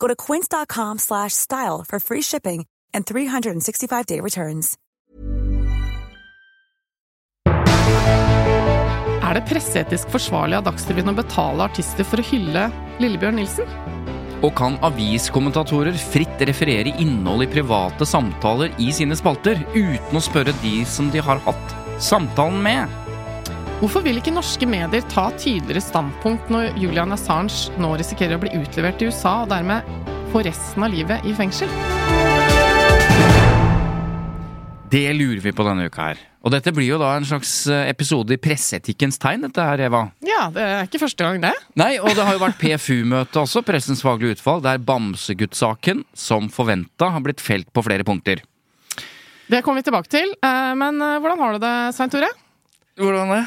Go to quince.com slash style for free shipping and 365-day returns. Er det presseetisk forsvarlig av Dagsrevyen å betale artister for å hylle Lillebjørn Nilsen? Og kan aviskommentatorer fritt referere innhold i private samtaler i sine spalter, uten å spørre de som de har hatt samtalen med? Hvorfor vil ikke norske medier ta tydeligere standpunkt når Julian Assange nå risikerer å bli utlevert til USA og dermed få resten av livet i fengsel? Det lurer vi på denne uka her. Og dette blir jo da en slags eh, episode i presseetikkens tegn, dette her, Eva. Ja, det er ikke første gang, det. Nei, og det har jo vært PFU-møte også, Pressens faglige utvalg, der Bamsegutt-saken, som forventa, har blitt felt på flere punkter. Det kommer vi tilbake til. eh, Men eh, hvordan har du det, Svein Tore? Hvordan det?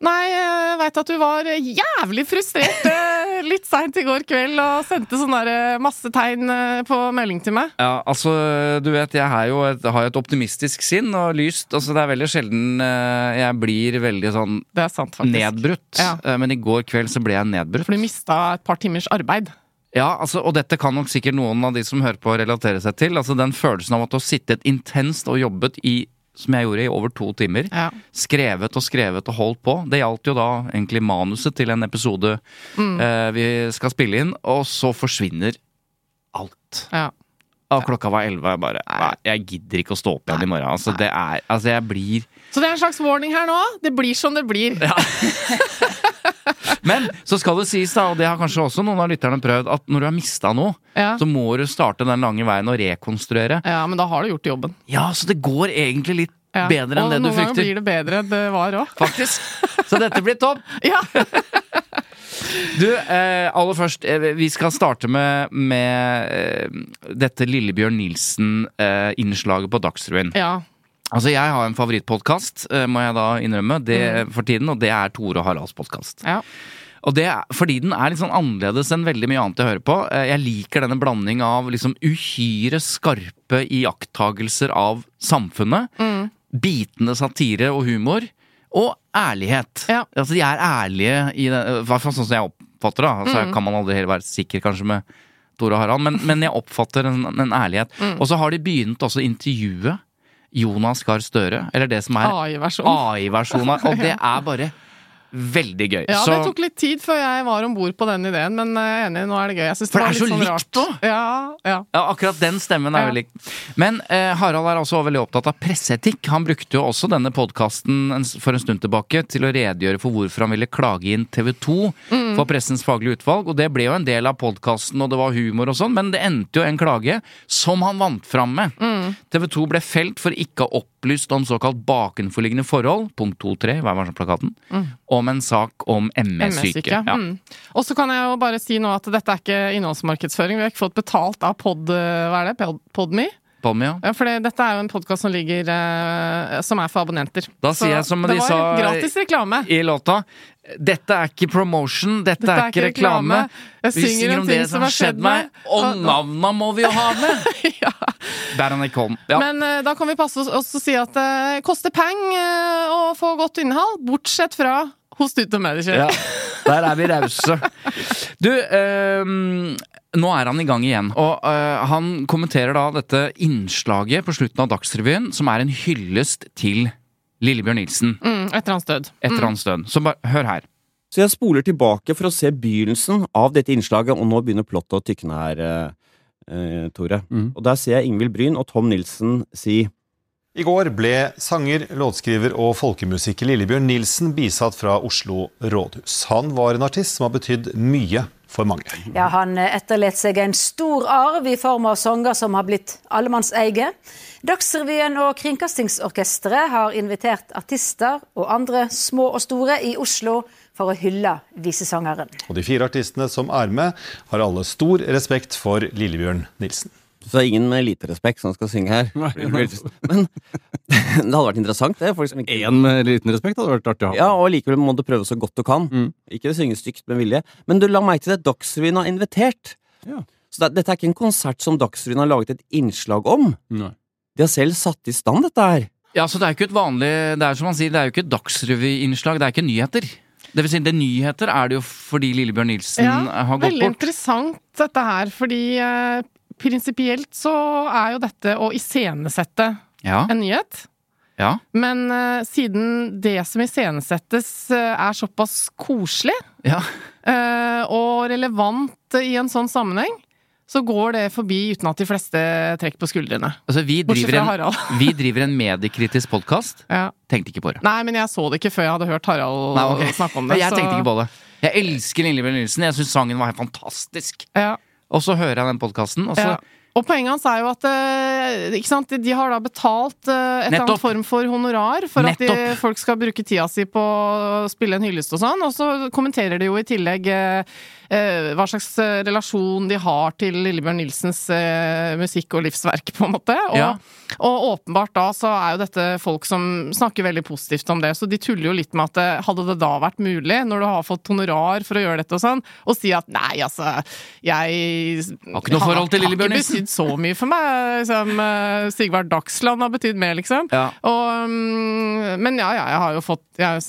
Nei, jeg veit at du var jævlig frustrert eh, litt seint i går kveld og sendte sånn der eh, masse tegn eh, på melding til meg. Ja, altså, du vet, jeg har jo et, har et optimistisk sinn og lyst. Altså, det er veldig sjelden jeg blir veldig sånn Det er sant, nedbrutt. Ja. Men i går kveld så ble jeg nedbrutt. For du mista et par timers arbeid. Ja, altså, og dette kan nok sikkert noen av de som hører på relatere seg til. Altså Den følelsen av at du har sittet intenst og jobbet i, som jeg gjorde, i over to timer. Ja. Skrevet og skrevet og holdt på. Det gjaldt jo da egentlig manuset til en episode Mm. eh, vi skal spille inn, og så forsvinner alt. Ja. Og klokka var elleve, og jeg bare Nei, jeg gidder ikke å stå opp igjen i morgen. Altså, det er Altså, jeg blir Så det er en slags warning her nå. Det blir som det blir. Men så skal det sies, da, og det har kanskje også noen av lytterne prøvd, at når du har mista noe, Ja. så må du starte den lange veien og rekonstruere. ja, men da har du gjort jobben. Ja, så det går egentlig litt Ja. bedre enn og det du noen ganger blir det bedre enn det var òg. Faktisk. Så dette blir topp. Ja. Du, eh, aller først, eh, vi skal starte med, med eh, dette Lillebjørn Nilsen-innslaget på Dagsrevyen. ja. Altså, jeg har en favorittpodkast, eh, må jeg da innrømme, det, for tiden, og det er Tore og Haralds podkast. ja. Og det er fordi den er litt sånn annerledes enn veldig mye annet jeg hører på. Eh, Jeg liker denne blanding av liksom uhyre skarpe iakttagelser av samfunnet, bitende satire og humor, og ærlighet. Ja. Altså, de er ærlige i hvert fall sånn som jeg oppfatter det. Altså, Kan man aldri helt være sikker kanskje med Tore og Harald, men, men jeg oppfatter en, en ærlighet. Og så har de begynt også å intervjue Jonas Gahr Støre, eller det som er AI-versjonen AI-versjonen, og det er bare veldig gøy. Ja, så det tok litt tid før jeg var om bord på den ideen, men er enig, nå er det gøy. Jeg synes For det var det er så sånn likt òg! Ja, ja. ja, akkurat den stemmen er Ja. veldig Men uh, Harald er også veldig opptatt av presseetikk. Han brukte jo også denne podkasten for en stund tilbake til å redegjøre for hvorfor han ville klage inn TV 2 Mm. for Pressens faglige utvalg, og det ble jo en del av podkasten, og det var humor og sånn, men det endte jo en klage som han vant fram med. Mm. TV 2 ble felt for ikke å ha opplyst om såkalt bakenforliggende forhold, punkt 2-3, hva varsom-plakaten, mm. om en sak om ME-syke. Ja. Mm. Og så kan jeg jo bare si nå at dette er ikke innholdsmarkedsføring. Vi har ikke fått betalt av Pod... Hva er det? Podme? Palme, ja. Ja, for det, dette er jo en podkast som ligger uh, Som er for abonnenter. Da sier jeg som de sa- gratis reklame. i låta. Dette er ikke promotion, dette, er ikke reklame. Jeg Vi synger om det som har skjedd meg, og navna må vi jo ha med! ja. Beranek Holm. Ja. Men uh, da kan vi passe oss og si at det koster peng eh, å få godt innhold, bortsett fra hos Tut og Mediekjør. ja, der er vi rause. Du, eh, nå er han i gang igjen, og eh, han kommenterer da dette innslaget på slutten av Dagsrevyen, som er en hyllest til Lillebjørn Nilsen Mm, etter hans død. etter hans død. Så bare hør her. Så jeg spoler tilbake for å se begynnelsen av dette innslaget, og nå begynner plottet å tykne her, eh, eh, Tore. Mm. Og der ser jeg Ingvild Bryn og Tom Nilsen si I går ble sanger, låtskriver og folkemusiker Lillebjørn Nilsen bisatt fra Oslo rådhus. Han var en artist som har betydd mye for mange. Ja, Han etterlot seg en stor arv i form av sanger som har blitt allemannseie. Dagsrevyen og Kringkastingsorkesteret har invitert artister og andre små og store i Oslo for å hylle visesangeren. Og de fire artistene som er med, har alle stor respekt for Lillebjørn Nilsen. Så det er ingen med lite respekt som skal synge her. Men det hadde vært interessant, det. Folk som ikke... Én med liten respekt hadde vært artig å ha. Ja, og likevel må du prøve så godt du kan. Ikke synge stygt med vilje. Men du la merke til det Dagsrevyen har invitert. Ja. Så det, dette er ikke en konsert som Dagsrevyen har laget et innslag om. Nei. De har selv satt i stand dette her. Ja, så det er jo ikke et vanlig Det er som man sier, det er jo ikke et dagsrevyinnslag, det er ikke nyheter. Det vil si, det nyheter er det jo fordi Lillebjørn Nilsen Ja, har gått Veldig interessant dette her, fordi eh, prinsipielt så er jo dette å iscenesette Ja, en nyhet. ja. Men uh, siden det som iscenesettes uh, er såpass koselig ja. uh, og relevant i en sånn sammenheng, så går det forbi uten at de fleste trekker på skuldrene. Altså, vi driver, en, vi driver en mediekritisk podkast. Ja. Tenkte ikke på det. Nei, men jeg så det ikke før jeg hadde hørt Harald Nei, okay. snakke om det. Jeg så- tenkte ikke på det. Jeg elsker Lillebjørn Nilsen. Jeg syns sangen var helt fantastisk. Ja. Og så hører jeg den podkasten, og så Ja. Og poenget hans er jo at eh, de har da betalt eh, et eller annet form for honorar for at de, folk skal bruke tida si på å spille en hyllest og sånn, og så kommenterer de jo i tillegg eh, hva slags eh, relasjon de har til Lillebjørn Nilsens eh, musikk og livsverk, på en måte. Og, Ja. og åpenbart da så er jo dette folk som snakker veldig positivt om det, så de tuller jo litt med at eh, hadde det da vært mulig, når du har fått honorar for å gjøre dette og sånn, å si at nei, altså, jeg Har ikke noe forhold til Lillebjørn Har ikke betydd så mye for meg. Liksom, eh, Sigvard Dagsland har betydd mer, liksom. Ja. Og, mm, men ja, ja, jeg har jo fått, jeg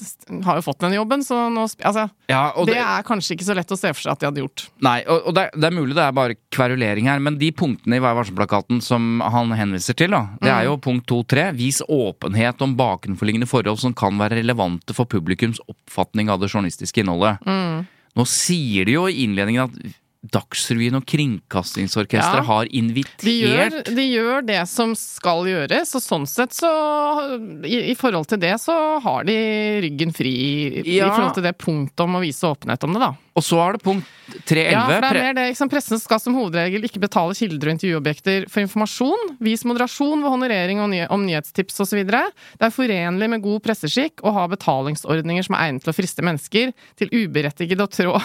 har jo fått den jobben, så nå Altså, ja, og det er kanskje ikke så lett å se for seg at de hadde gjort. Nei, og, og det, er, det er mulig det er bare kverulering her, men de punktene i Vær varsom-plakaten som han henviser til, da, det er jo punkt 2-3. Vis åpenhet om bakenforliggende forhold som kan være relevante for publikums oppfatning av det journalistiske innholdet. Nå sier de jo i innledningen at Dagsrevyen og Kringkastingsorkesteret Ja. har De gjør, invitert de gjør det som skal gjøres, og sånn sett så i, I forhold til det så har de ryggen fri Ja. i forhold til det punktet om å vise åpenhet om det, da. Og så er det punkt 3.11. Ja, for det er mer det. Liksom. Pressen skal som hovedregel ikke betale kilder og intervjuobjekter for informasjon. Vis moderasjon ved honorering og ny om nyhetstips osv. Det er forenlig med god presseskikk å ha betalingsordninger som er egnet til å friste mennesker til uberettigede å trå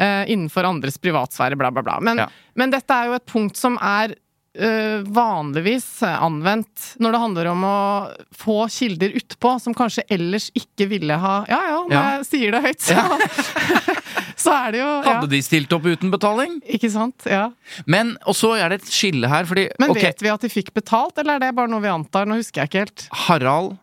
eh, innenfor andres privatsfære, bla, bla, bla. Men, Ja. men dette er jo et punkt som er uh, vanligvis anvendt når det handler om å få kilder utpå, som kanskje ellers ikke ville ha Ja ja, når Ja. jeg sier det høyt, så, så er det jo ja. Hadde de stilt opp uten betaling? Ikke sant? Ja. Men, og så er det et skille her, fordi Men okay. vet vi at de fikk betalt, eller er det bare noe vi antar? Nå husker jeg ikke helt. Harald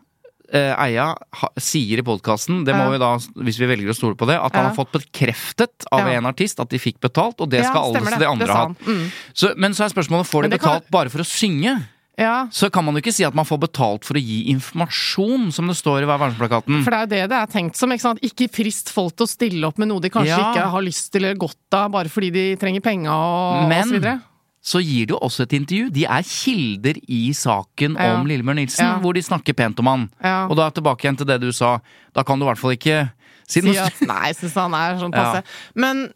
Eia ha, sier i podkasten, det må Ja. vi da, hvis vi velger å stole på det, at han Ja. har fått bekreftet av Ja. en artist at de fikk betalt, og det skal alle stemmer de andre ha. Mm. Så, men så er spørsmålet, får de betalt kan- bare for å synge? Ja, Så kan man jo ikke si at man får betalt for å gi informasjon, som det står i Hver varsom-plakaten. for det er jo det det er tenkt som. Ikke, ikke frist folk til å stille opp med noe de kanskje Ja. ikke har lyst til eller godt av, bare fordi de trenger penger og, og så videre. Så gir de jo også et intervju. De er kilder i saken Ja. om Lillebjørn Nilsen, Ja. hvor de snakker pent om han. Ja. Og da tilbake igjen til det du sa. Da kan du i hvert fall ikke si noe at nei, jeg syns han er sånn passe. Men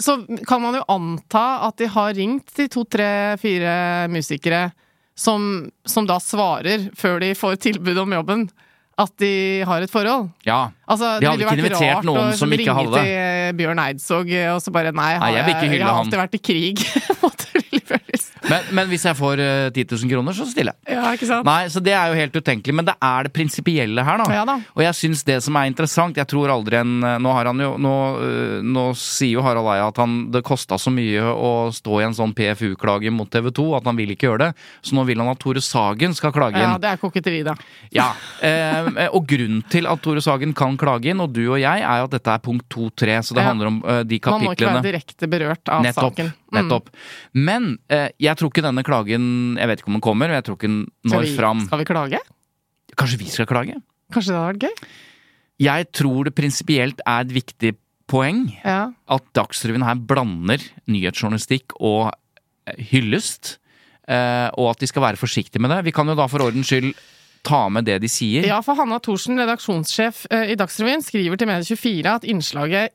så kan man jo anta at de har ringt de to, tre, fire musikere som, som da svarer, før de får tilbud om jobben, at de har et forhold. Ja. Altså, De hadde ikke invitert noen som ikke hadde ringe til Bjørn Eidsvåg eh, og så bare Nei, Nei, jeg jeg, har alltid vært i krig. Men, men hvis jeg får uh, 10 000 kroner, så stiller jeg. Ja, ikke sant? Nei, så det er jo helt utenkelig, men det er det prinsipielle her, da. Ja da. Og jeg syns det som er interessant Jeg tror aldri en Nå har han jo Nå, øh, nå sier jo Harald Eia at han, det kosta så mye å stå i en sånn PFU-klage mot TV 2 at han vil ikke gjøre det. Så nå vil han at Tore Sagen skal klage inn. Ja, det er koketteri, da. Ja, eh, Og grunnen til at Tore Sagen kan klage inn, og du og jeg, er jo at dette er punkt 2-3, så det Ja. handler om uh, de Man må ikke være direkte berørt av Nettopp. saken. Mm. nettopp. Men eh, jeg tror ikke denne klagen Jeg vet ikke om den kommer, men jeg tror ikke den når vi, fram. skal vi klage? Kanskje vi skal klage? Kanskje det hadde vært gøy? Jeg tror det prinsipielt er et viktig poeng Ja. at Dagsrevyen her blander nyhetsjournalistikk og eh, hyllest. eh, Og at de skal være forsiktige med det. Vi kan jo da for ordens skyld ta med det de sier. Ja, for Hanna Thorsen, redaksjonssjef eh, i Dagsrevyen, skriver til Medie24 at innslaget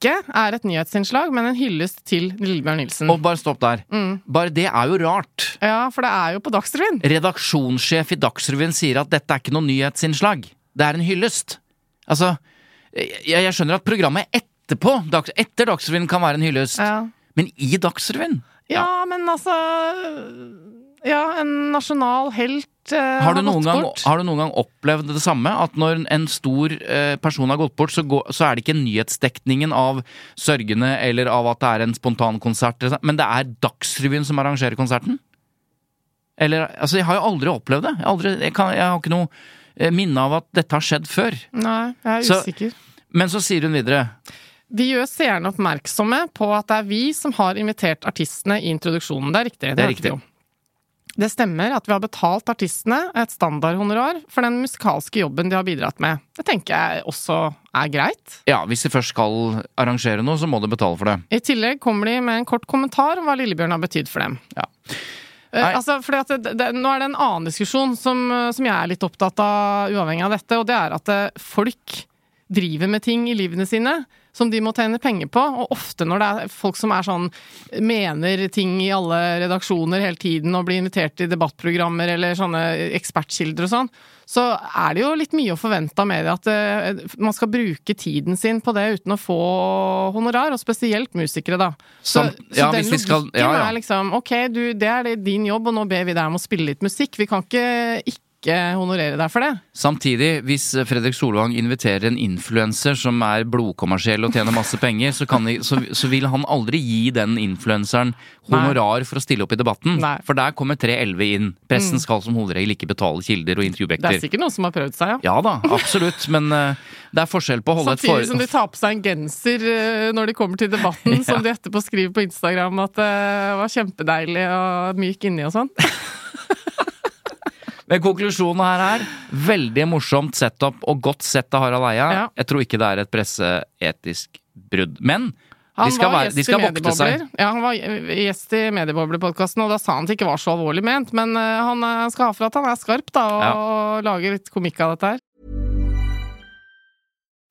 ikke er et nyhetsinnslag, men en hyllest til Lillebjørn Nilsen. Og bare stopp der. Mm. Bare det er jo rart. Ja, for det er jo på Dagsrevyen. Redaksjonssjef i Dagsrevyen sier at dette er ikke noe nyhetsinnslag. Det er en hyllest. Altså, jeg, jeg skjønner at programmet etterpå, dags, etter Dagsrevyen, kan være en hyllest. Ja. Men i Dagsrevyen? ja, men altså Ja, en nasjonal helt Har du, har gått gang, har du noen gang opplevd det samme? At når en stor eh, person har gått bort, så, går, så er det ikke nyhetsdekningen av sørgende eller av at det er en spontankonsert, men det er Dagsrevyen som arrangerer konserten? Eller, altså, jeg har jo aldri opplevd det. Jeg, aldri, jeg, kan, jeg har ikke noe eh, minne av at dette har skjedd før. Nei, jeg er Så- usikker. Men så sier hun videre Vi gjør seerne oppmerksomme på at det er vi som har invitert artistene i introduksjonen. Det er riktig. Det er hørte riktig. Det stemmer at vi har betalt artistene et standardhonorar for den musikalske jobben de har bidratt med. Det tenker jeg også er greit. Ja, hvis de først skal arrangere noe, så må de betale for det. I tillegg kommer de med en kort kommentar om hva Lillebjørn har betydd for dem. Ja. Eh, Nei. altså, fordi at det, det, nå er det en annen diskusjon som, som jeg er litt opptatt av, uavhengig av dette, og det er at eh, folk driver med ting i livene sine som de må tjene penger på, og ofte når det er folk som er sånn mener ting i alle redaksjoner hele tiden og blir invitert i debattprogrammer eller sånne ekspertkilder og sånn, så er det jo litt mye å forvente av media at eh, man skal bruke tiden sin på det uten å få honorar, og spesielt musikere, da. Så, Sam- så den logikken skal- ja, ja. er liksom ok, du, det er det din jobb, og nå ber vi deg om å spille litt musikk. Vi kan ikke ikke honorere deg for det. Samtidig, hvis Fredrik Solvang inviterer en influenser som er blodkommersiell og tjener masse penger, så, kan de, så, så vil han aldri gi den influenseren honorar for å stille opp i debatten. Nei. Mm. For der kommer 311 inn. Pressen skal som hovedregel ikke betale kilder og Det er sikkert noen som har prøvd seg, ja. Ja da, absolutt, men uh, det er forskjell på å holde et for... Samtidig som de tar på seg en genser uh, når de kommer til debatten, som de etterpå skriver på Instagram at det var kjempedeilig og myk inni og sånn. Men konklusjonen her er veldig morsomt setup og godt sett av Harald Eia. Ja. Jeg tror ikke det er et presseetisk brudd. Men de skal, være, de skal vokte seg. Ja, han var gjest i Mediebobler-podkasten, og da sa han at det ikke var så alvorlig ment, men eh, han eh, skal ha for at han er skarp, da, og lager litt komikk av dette her.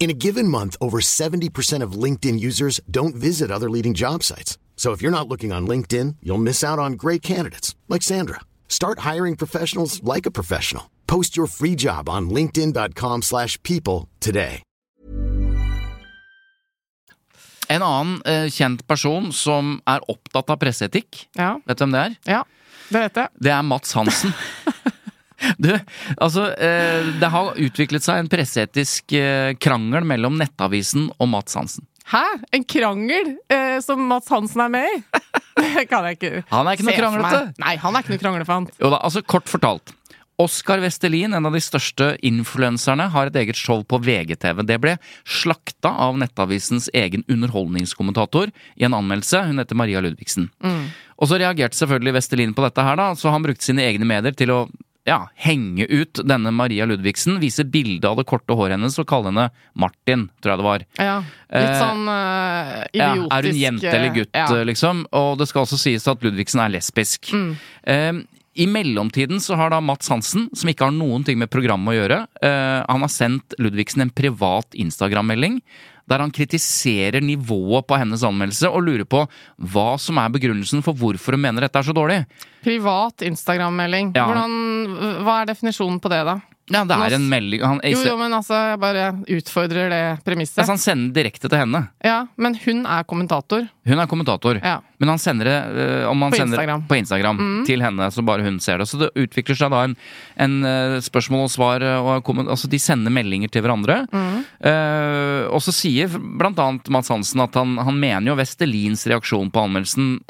In a given month, over 70% of LinkedIn users don't visit other leading job sites. So if you're not looking on LinkedIn, you'll miss out on great candidates like Sandra. Start hiring professionals like a professional. Post your free job on linkedin.com/people slash people today. En annen eh, kjent person som er opptatt av presseetikk, Ja, vet du hvem det er? ja det vet jeg. Det er Mats Hansen. Du, altså eh, Det har utviklet seg en presseetisk eh, krangel mellom Nettavisen og Mats Hansen. Hæ? En krangel eh, som Mats Hansen er med i? Det kan jeg ikke Han er ikke noe kranglete. Nei, han er ikke noe kranglefant. Jo da, altså Kort fortalt. Oskar Vestelin, en av de største influenserne, har et eget show på VGTV. Det ble slakta av Nettavisens egen underholdningskommentator i en anmeldelse. Hun heter Maria Ludvigsen. Og så reagerte selvfølgelig Vestelin på dette her, da, så han brukte sine egne medier til å ja, henge ut denne Maria Ludvigsen, vise bilde av det korte håret hennes og kalle henne Martin, tror jeg det var. Ja, Litt sånn sånn idiotisk. Ja, er hun jente eller gutt, ja. eh, liksom? Og det skal også sies at Ludvigsen er lesbisk. Mm. Um, I mellomtiden så har da Mats Hansen, som ikke har noen ting med programmet å gjøre, uh, han har sendt Ludvigsen en privat Instagram-melding. Der han kritiserer nivået på hennes anmeldelse og lurer på hva som er begrunnelsen for hvorfor hun mener dette er så dårlig. Privat Instagram-melding. Ja. Hva er definisjonen på det, da? Ja, det er en melding han, Jo, jo, men altså, jeg bare utfordrer det premisset. altså, han sender direkte til henne. Ja, men hun er kommentator. Hun er kommentator, Ja. men han sender det om han På sender, Instagram. Mm. på Instagram til henne, så bare hun ser det. Så det utvikler seg da en, en eh, spørsmål og svar, eh, og altså de sender meldinger til hverandre. Mm. Uh, og så sier blant annet Mads Hansen at han, han mener jo Vestelins reaksjon på anmeldelsen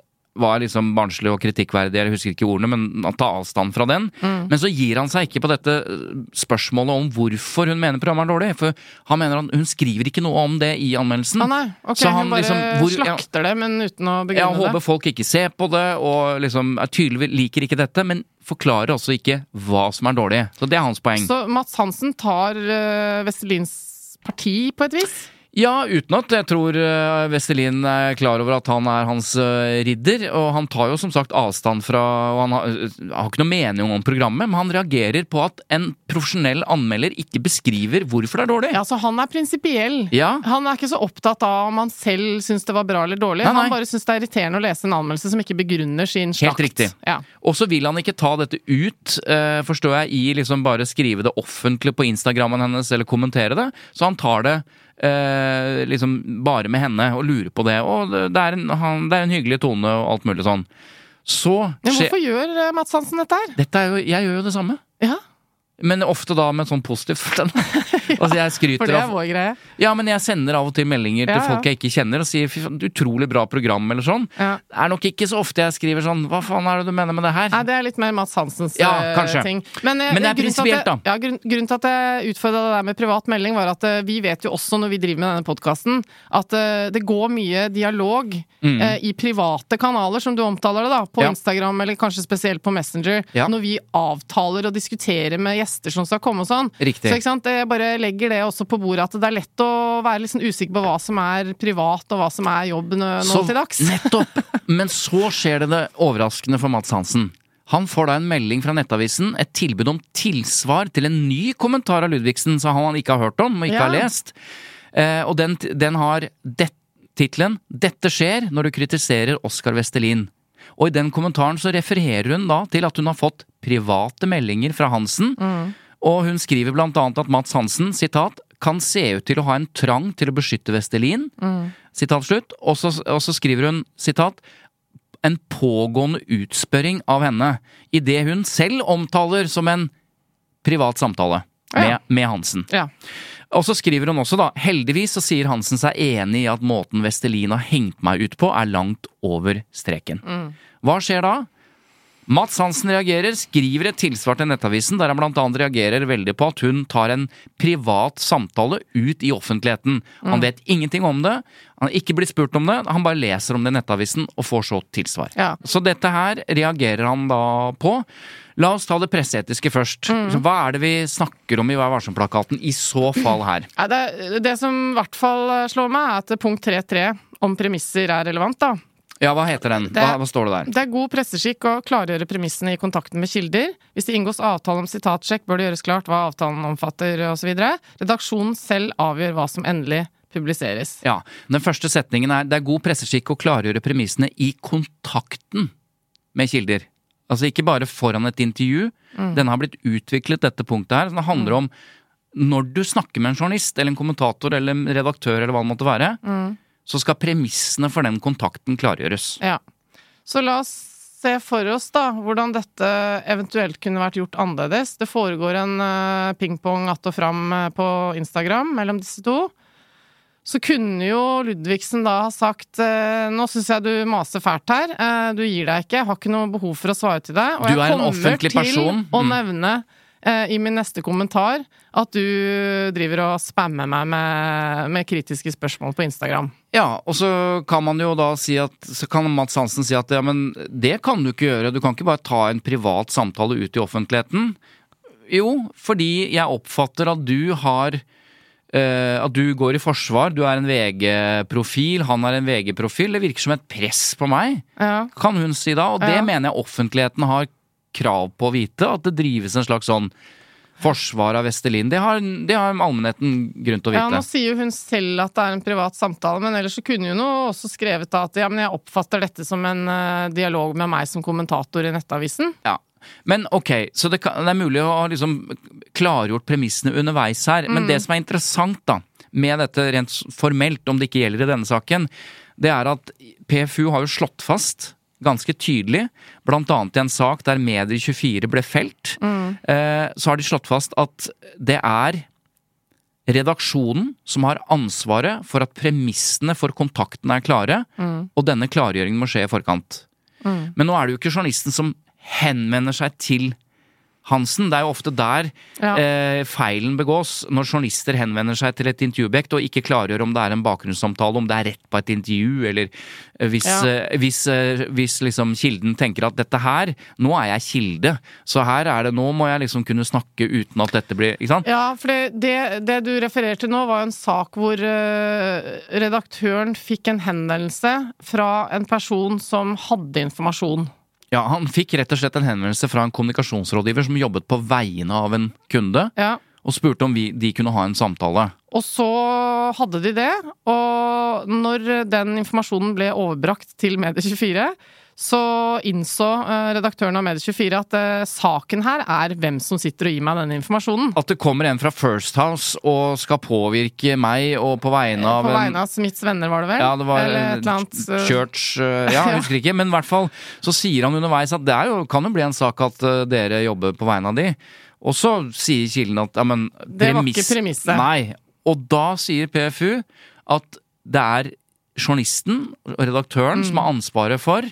var liksom barnslig og kritikkverdig, jeg husker ikke ordene, men han tar avstand fra den. Mm. Men så gir han seg ikke på dette eh, spørsmålet om hvorfor hun mener programmet er dårlig. For han mener han, hun skriver ikke noe om det i anmeldelsen. Ah, nei, ok, Så han hun bare liksom- hvor- slakter det, men uten å Jeg begrunne håper folk ikke ser på det, og liksom er tydelig liker ikke dette, men forklarer også ikke hva som er dårlig. Så det er hans poeng. Så Mats Hansen tar uh, Vestelins parti, på et vis? Ja, uten at jeg tror uh, Vestelin er klar over at han er hans eh, ridder. Og han tar jo som sagt avstand fra Og han har, uh, har ikke noe mening om programmet, men han reagerer på at en profesjonell anmelder ikke beskriver hvorfor det er dårlig. Ja, så Han er prinsipiell. Ja. Han er ikke så opptatt av om han selv syns det var bra eller dårlig. Nei, nei. Han bare syns det er irriterende å lese en anmeldelse som ikke begrunner sin slakt. Helt riktig. Ja. Og så vil han ikke ta dette ut, eh, forstår jeg, i liksom bare skrive det offentlig på Instagrammen hennes eller kommentere det. Så han tar det eh, liksom bare med henne og lurer på det. Og det er en, han, det er en hyggelig tone og alt mulig sånn. Så Men hvorfor gjør Mads Mats Hansen dette her? Dette er jo, jeg gjør jo det samme. Ja, Men ofte da med sånn positivt ja, altså jeg skryter For det er vår greie. Ja, men jeg sender av og til meldinger Ja, til folk jeg ikke kjenner og sier fy faen, utrolig bra program eller sånn. Ja. Det er nok ikke så ofte jeg skriver sånn hva faen er det du mener med det her? Nei, det er litt mer Mats Hansens Ja, eh, kanskje. ting. Men, eh, Men det er prinsipielt, da. Ja, grunn, grunnen til at jeg utfordra det der med privat melding, var at uh, vi vet jo også når vi driver med denne podkasten, at uh, det går mye dialog eh, i private kanaler, som du omtaler det, da. På Mm. Instagram, eller kanskje spesielt på Messenger. Når vi avtaler og diskuterer med gjester som skal komme og sånn. Riktig. Så jeg bare legger det også på bordet, at det er lett å være litt sånn usikker på hva som er privat, og hva som er jobb nå, nå Så- til dags. Nettopp! Men så skjer det det overraskende for Mats Hansen. Han får da en melding fra Nettavisen, et tilbud om tilsvar til en ny kommentar av Ludvigsen som han ikke har hørt om og ikke Ja. har lest. Eh, og den, den har det, tittelen 'Dette skjer når du kritiserer Oskar Vestelin'. Og i den kommentaren så refererer hun da til at hun har fått private meldinger fra Hansen, og hun skriver blant annet at Mats Hansen, sitat, kan se ut til å ha en trang til å beskytte Vestelin, sitat slutt, og så, og så skriver hun, sitat, en pågående utspørring av henne, i det hun selv omtaler som en privat samtale med, Ja. med Hansen. Ja. Og så skriver hun også, da, heldigvis så sier Hansen seg enig i at måten Vestelin har hengt meg ut på, er langt over streken. Hva skjer da? Mats Hansen reagerer, skriver et tilsvar til Nettavisen, der han blant annet reagerer veldig på at hun tar en privat samtale ut i offentligheten. Han vet ingenting om det, han har ikke blitt spurt om det, han bare leser om det i Nettavisen og får så tilsvar. Ja. Så dette her reagerer han da på. La oss ta det presseetiske først. Mm. Hva er det vi snakker om i Vær varsom-plakaten i så fall her? Det, det som i hvert fall slår meg, er at punkt 3.3 om premisser er relevant, da. Ja, hva heter den? Hva, hva står det der? Det er god presseskikk å klargjøre premissene i kontakten med kilder. Hvis det inngås avtale om sitatsjekk, bør det gjøres klart hva avtalen omfatter osv. Redaksjonen selv avgjør hva som endelig publiseres. Ja, Den første setningen er det er god presseskikk å klargjøre premissene i kontakten med kilder. Altså ikke bare foran et intervju. Den har blitt utviklet, dette punktet her. så Det handler om når du snakker med en journalist eller en kommentator eller en redaktør eller hva det måtte være, så skal premissene for den kontakten klargjøres. Ja. Så la oss se for oss da hvordan dette eventuelt kunne vært gjort annerledes. Det foregår en eh, pingpong att og fram eh, på Instagram mellom disse to. Så kunne jo Ludvigsen da ha sagt eh, nå syns jeg du maser fælt her, du gir deg ikke, jeg har ikke noe behov for å svare til deg. Og Du jeg er en kommer offentlig person. til å Mm. nevne eh, i min neste kommentar at du driver og spammer meg med, med kritiske spørsmål på Instagram. Ja, og så kan man jo da si at Så kan Mats Hansen si at ja, men det kan du ikke gjøre. Du kan ikke bare ta en privat samtale ut i offentligheten. Jo, fordi jeg oppfatter at du har eh, At du går i forsvar. Du er en VG-profil, han er en VG-profil. Det virker som et press på meg, Ja. kan hun si da. Og det Ja. mener jeg offentligheten har krav på å vite. At det drives en slags sånn forsvar av Vestelin. Det har, det har allmennheten grunn til å vite. Ja, nå sier jo hun selv at det er en privat samtale, men ellers så kunne hun jo også skrevet at ja, men jeg oppfatter dette som en uh, dialog med meg som kommentator i Nettavisen. Ja. Men ok, så det, kan, det er mulig å ha liksom klargjort premissene underveis her. Men det som er interessant da, med dette rent formelt, om det ikke gjelder i denne saken, det er at PFU har jo slått fast ganske tydelig, annet i en sak der Medier24 ble felt, eh, så har de slått fast at det er redaksjonen som har ansvaret for at premissene for kontakten er klare, og denne klargjøringen må skje i forkant. Mm. Men nå er det jo ikke journalisten som henvender seg til Hansen. Det er jo ofte der Ja. eh, feilen begås, når journalister henvender seg til et intervjuobjekt og ikke klargjør om det er en bakgrunnssamtale, om det er rett på et intervju, eller eh, hvis, Ja. eh, hvis, eh, hvis liksom kilden tenker at dette her, nå er jeg kilde, så her er det, nå må jeg liksom kunne snakke uten at dette blir Ikke sant? Ja, for det, det, det du refererte nå, var en sak hvor eh, redaktøren fikk en henvendelse fra en person som hadde informasjon. Ja, Han fikk rett og slett en henvendelse fra en kommunikasjonsrådgiver som jobbet på vegne av en kunde, Ja. og spurte om vi, de kunne ha en samtale. Og så hadde de det, og når den informasjonen ble overbrakt til Medie24, så innså eh, redaktøren av Medie24 at eh, saken her er hvem som sitter og gir meg denne informasjonen. At det kommer en fra First House og skal påvirke meg og på vegne av På vegne av Smiths venner, var det vel? Ja, det var Eller eh, et eller annet, eh, Church eh, Ja, jeg husker ikke. Men i hvert fall så sier han underveis at det er jo, kan jo bli en sak at eh, dere jobber på vegne av de. Og så sier kilden at ja, men Det var ikke premisset. Nei. Og da sier PFU at det er journalisten, redaktøren, som Mm. har ansvaret for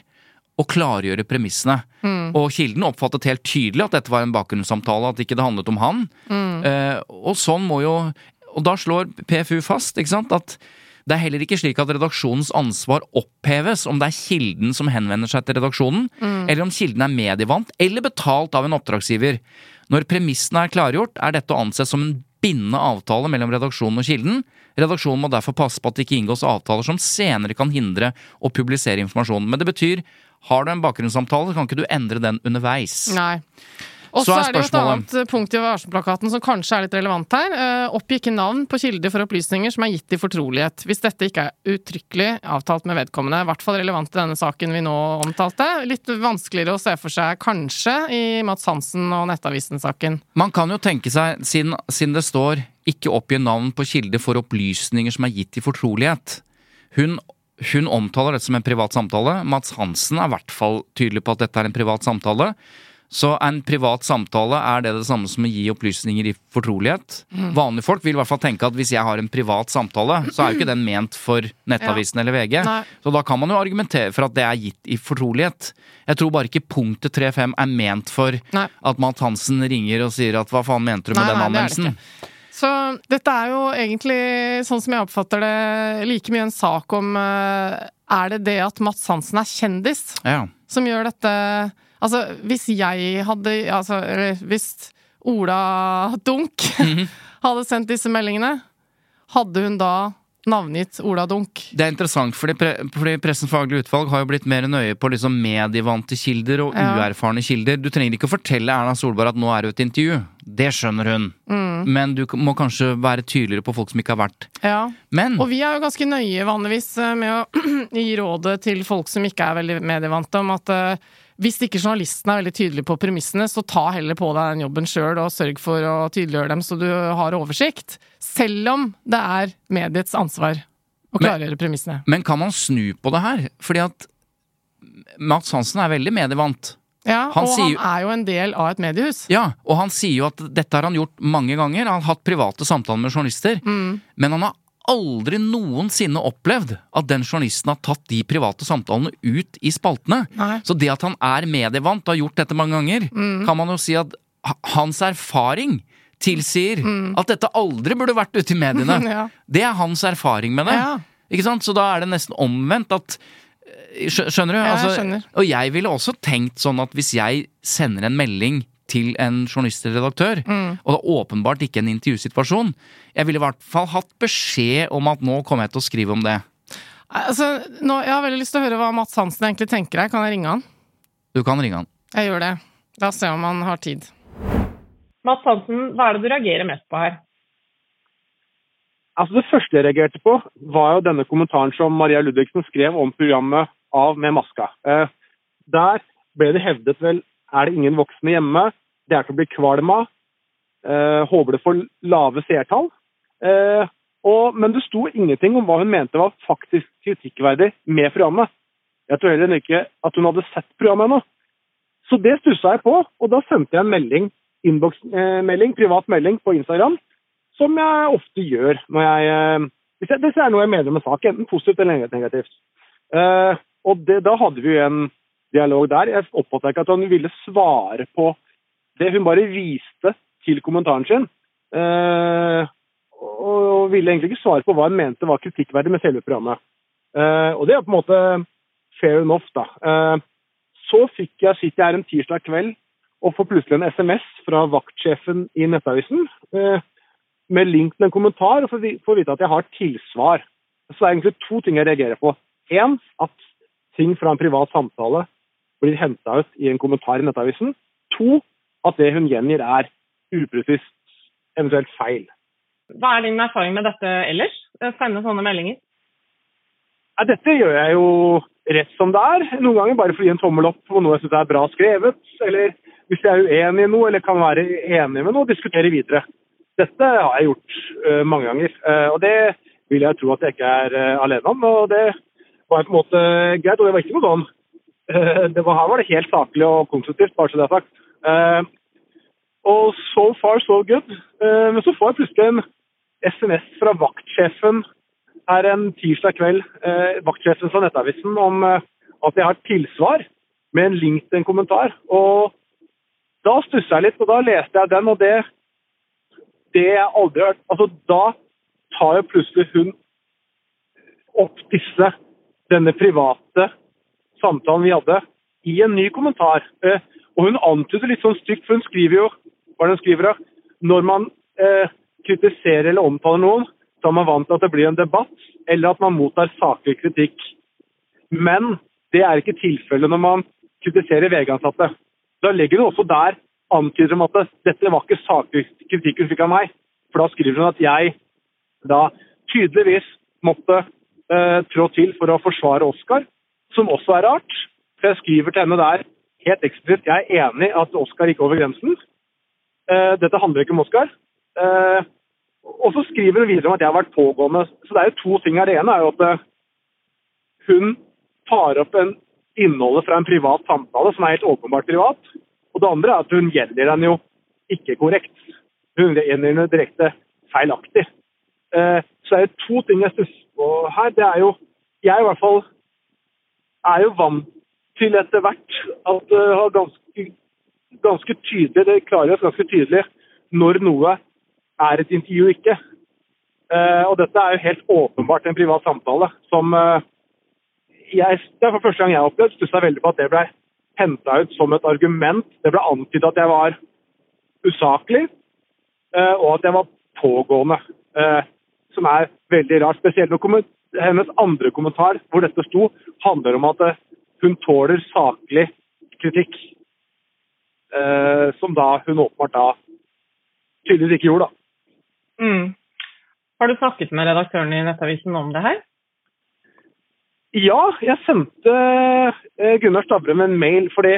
å klargjøre premissene. Mm. Og kilden oppfattet helt tydelig at dette var en bakgrunnssamtale, at ikke det handlet om han. Mm. Eh, og sånn må jo Og da slår PFU fast ikke sant, at det er heller ikke slik at redaksjonens ansvar oppheves om det er kilden som henvender seg til redaksjonen, Mm. eller om kilden er medievant eller betalt av en oppdragsgiver. Når premissene er klargjort, er dette å anse som en bindende avtale mellom redaksjonen og kilden. Redaksjonen må derfor passe på at det ikke inngås avtaler som senere kan hindre å publisere informasjonen. Men det betyr, har du en bakgrunnssamtale, kan ikke du endre den underveis. Nei. Og Så er er det jo et annet punkt i varselplakaten som kanskje er litt relevant her. Eh, Oppgi ikke navn på kilder for opplysninger som er gitt i fortrolighet, hvis dette ikke er uttrykkelig avtalt med vedkommende. I hvert fall relevant i denne saken vi nå omtalte. Litt vanskeligere å se for seg kanskje i Mats Hansen og Nettavisen-saken. Man kan jo tenke seg, siden, siden det står 'ikke oppgi navn på kilde for opplysninger som er gitt i fortrolighet', hun, hun omtaler dette som en privat samtale. Mats Hansen er i hvert fall tydelig på at dette er en privat samtale. Så en privat samtale, er det det samme som å gi opplysninger i fortrolighet? Mm. Vanlige folk vil i hvert fall tenke at hvis jeg har en privat samtale, så er jo ikke den ment for Nettavisen eller VG. Nei. Så da kan man jo argumentere for at det er gitt i fortrolighet. Jeg tror bare ikke punktet 3.5 er ment for Nei. at Matt Hansen ringer og sier at hva faen mente du med Nei, den anmeldelsen? Så dette er jo egentlig, sånn som jeg oppfatter det, like mye en sak om eh, Er det det at Mats Hansen er kjendis Ja. som gjør dette Altså, hvis jeg hadde Altså, hvis Ola Dunk Mhm. hadde sendt disse meldingene, hadde hun da navngitt Ola Dunk? Det er interessant, fordi, pre fordi Pressens faglige utvalg har jo blitt mer nøye på liksom medievante kilder og Ja. uerfarne kilder. Du trenger ikke å fortelle Erna Solberg at nå er det et intervju. Det skjønner hun. Mm. Men du må kanskje være tydeligere på folk som ikke har vært. Ja. Men Og vi er jo ganske nøye vanligvis eh, med å gi rådet til folk som ikke er veldig medievante, om at eh, hvis ikke journalisten er veldig tydelig på premissene, så ta heller på deg den jobben sjøl og sørg for å tydeliggjøre dem så du har oversikt. Selv om det er mediets ansvar å Men- klargjøre premissene. Men kan man snu på det her? Fordi at Mats Hansen er veldig medievant. Ja, Han og sier han er jo en del av et mediehus. Ja, og han sier jo at dette har han gjort mange ganger. Han har hatt private samtaler med journalister. Mm. Men han har aldri noensinne opplevd at den journalisten har tatt de private samtalene ut i spaltene. Nei. Så det at han er medievant og har gjort dette mange ganger, Mm. kan man jo si at hans erfaring tilsier Mm. at dette aldri burde vært ute i mediene. Ja. Det er hans erfaring med det. Ja. Ikke sant? Så da er det nesten omvendt at Skjønner du? Ja, jeg Altså, skjønner. Og jeg ville også tenkt sånn at hvis jeg sender en melding til en journalist eller redaktør, Mm. og det er åpenbart ikke en intervjusituasjon, jeg ville i hvert fall hatt beskjed om at nå kommer jeg til å skrive om det. Altså, nå, jeg har veldig lyst til å høre hva Mats Hansen egentlig tenker her. Kan jeg ringe han? Du kan ringe han. Jeg gjør det. La oss se om han har tid. Mats Hansen, hva er det du reagerer mest på her? Altså Det første jeg reagerte på, var jo denne kommentaren som Maria Ludvigsen skrev om programmet Av med maska. Eh, der ble det hevdet vel er det ingen voksne hjemme, det er til å bli kvalm av, eh, håper det får lave seertall. Eh, men det sto ingenting om hva hun mente var faktisk kritikkverdig med programmet. Jeg tror heller ikke at hun hadde sett programmet ennå. Så det stussa jeg på, og da sendte jeg en melding, innboksmelding, privat melding på Instagram, som jeg ofte gjør når jeg eh, Hvis, jeg, hvis er noe jeg mener med saken, sak, enten positivt eller negativt. Eh, og det, da hadde vi en dialog der. Jeg oppfatta ikke at hun ville svare på det. Hun bare viste til kommentaren sin. Eh, og ville egentlig ikke svare på hva hun mente var kritikkverdig med selve programmet. Eh, og det er på en måte fair enough, da. Eh, så fikk jeg, sitter jeg her en tirsdag kveld og får plutselig en SMS fra vaktsjefen i Nettavisen med link til en kommentar, og får vite at jeg har tilsvar. Så det er egentlig to ting jeg reagerer på. Én, at ting fra en privat samtale blir henta ut i en kommentar i Nettavisen. To, at det hun gjengir er upresist, eventuelt feil. Hva er din erfaring med dette ellers? Sende sånne meldinger? Ja, dette gjør jeg jo rett som det er. Noen ganger bare for å gi en tommel opp på noe jeg syns er bra skrevet. Eller hvis jeg er uenig i noe, eller kan være enig med noe, diskutere videre. Dette har jeg gjort uh, mange ganger. Uh, og det vil jeg tro at jeg ikke er uh, alene om. Og det var på en måte greit. Og det var ikke noe sånn det var, Her var det helt saklig og konstruktivt, bare så det er sagt. Uh, og so far so good. Uh, men så får jeg plutselig en SMS fra vaktsjefen her en tirsdag kveld, uh, vaktsjefen fra Nettavisen, om eh, at jeg har tilsvar med en link til en kommentar. Og da stussa jeg litt, og da leste jeg den, og det det jeg aldri hørt Altså, da tar jo plutselig hun opp disse, denne private samtalen vi hadde, i en ny kommentar. Eh, og hun antyder litt sånn stygt, for hun skriver jo hva hun skriver da? Når man eh, kritiserer eller omtaler noen, så er man vant til at det blir en debatt, eller at man mottar saklig kritikk. Men det er ikke tilfellet når man kritiserer VG-ansatte. Da legger hun også der antyder om at det, dette var ikke saklig kritikk hun fikk av meg. For da skriver hun at jeg da tydeligvis måtte eh, trå til for å forsvare Oscar, som også er rart. For jeg skriver til henne der helt eksplisitt jeg er enig at Oscar gikk over grensen. Uh, dette handler ikke om Oscar. Uh, og så skriver hun videre om at jeg har vært pågående. Så det er jo to ting her. Det ene er jo at eh, hun tar opp en innholdet fra en privat samtale som er helt åpenbart privat. Og det andre er at hun gjelder den jo ikke korrekt. Hun gjelder den direkte feilaktig. Uh, så det er jo to ting jeg stusser på her. Det er jo Jeg i hvert fall er jo vant til etter hvert at det har ganske, ganske tydelig Det klargjøres ganske tydelig når noe er et intervju ikke. Eh, og dette er jo helt åpenbart en privat samtale som eh, jeg, Det er for første gang jeg har opplevd, stussa veldig på at det ble henta ut som et argument. Det ble antydet at jeg var usaklig, eh, og at jeg var pågående. Eh, som er veldig rart. Spesielt når hennes andre kommentar, hvor dette sto, handler om at eh, hun tåler saklig kritikk. Eh, som da hun åpenbart da tydeligvis ikke gjorde, da. Mm. Har du snakket med redaktøren i Nettavisen om det her? Ja, jeg sendte eh, Gunnar Stavrum en mail fordi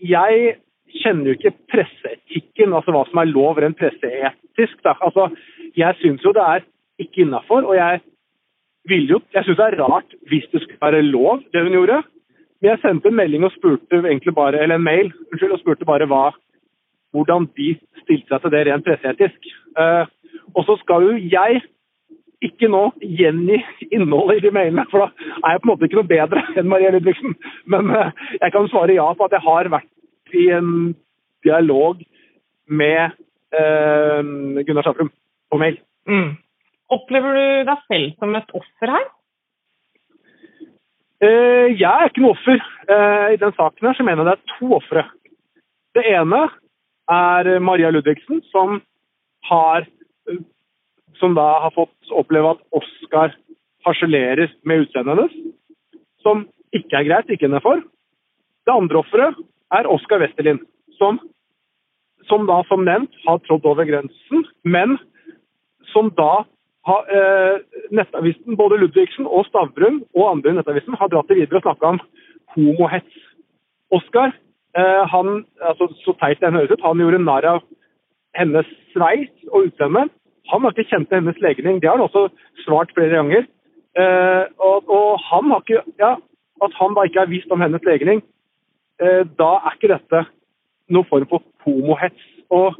jeg kjenner jo ikke presseetikken, altså hva som er lov rent presseetisk. Da. Altså, jeg syns jo det er ikke innafor, og jeg vil jo Jeg syns det er rart hvis det skulle være lov, det hun gjorde. Men jeg sendte en melding og spurte egentlig bare, eller en mail unnskyld, og spurte bare hva, hvordan de stilte seg til det rent presseetisk. Uh, og så skal jo jeg ikke nå gjengi innholdet i de mailene, for da er jeg på en måte ikke noe bedre enn Maria Ludvigsen. Men uh, jeg kan svare ja på at jeg har vært i en dialog med uh, Gunnar Stavrum på mail. Mm. Opplever du deg selv som et offer her? Uh, jeg er ikke noe offer. Uh, I den saken her så mener jeg det er to ofre. Det ene er Maria Ludvigsen, som har som da har fått oppleve at Oscar harselerer med utseendet hennes, som ikke er greit, ikke henne for. Det andre offeret er Oscar Westerlin, som, som da som nevnt har trådt over grensen, men som da har eh, Nettavisen, både Ludvigsen og Stavrum og andre i Nettavisen har dratt det videre og snakka om homohets. Oskar, eh, han, altså så teit det høres ut, han gjorde narr av hennes sveis og utseende. Han har ikke kjent hennes legning. Det har han også svart flere ganger. Eh, og, og han har ikke Ja, at han da ikke har visst om hennes legning, eh, da er ikke dette noen form for homohets. Og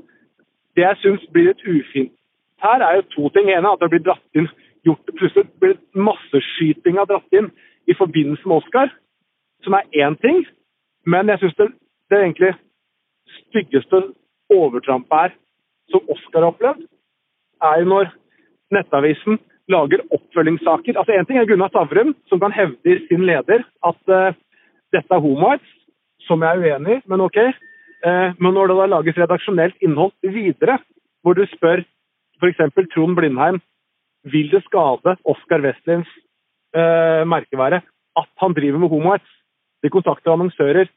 det jeg syns blir litt ufint her, er jo to ting. ene er at det blir dratt inn gjort, Plutselig blir masseskytinga dratt inn i forbindelse med Oscar, som er én ting. Men jeg syns det, det egentlig styggeste overtrampet her, som Oscar har opplevd, er jo når Nettavisen lager oppfølgingssaker. Altså En ting er Gunnar Stavrum, som kan hevde i sin leder at uh, dette er homoarts, som jeg er uenig i, men ok. Uh, men når det da lages redaksjonelt innhold videre, hvor du spør f.eks. Trond Blindheim vil det skade Oskar Westlins uh, merkevare at han driver med homoarts? De kontakter annonsører.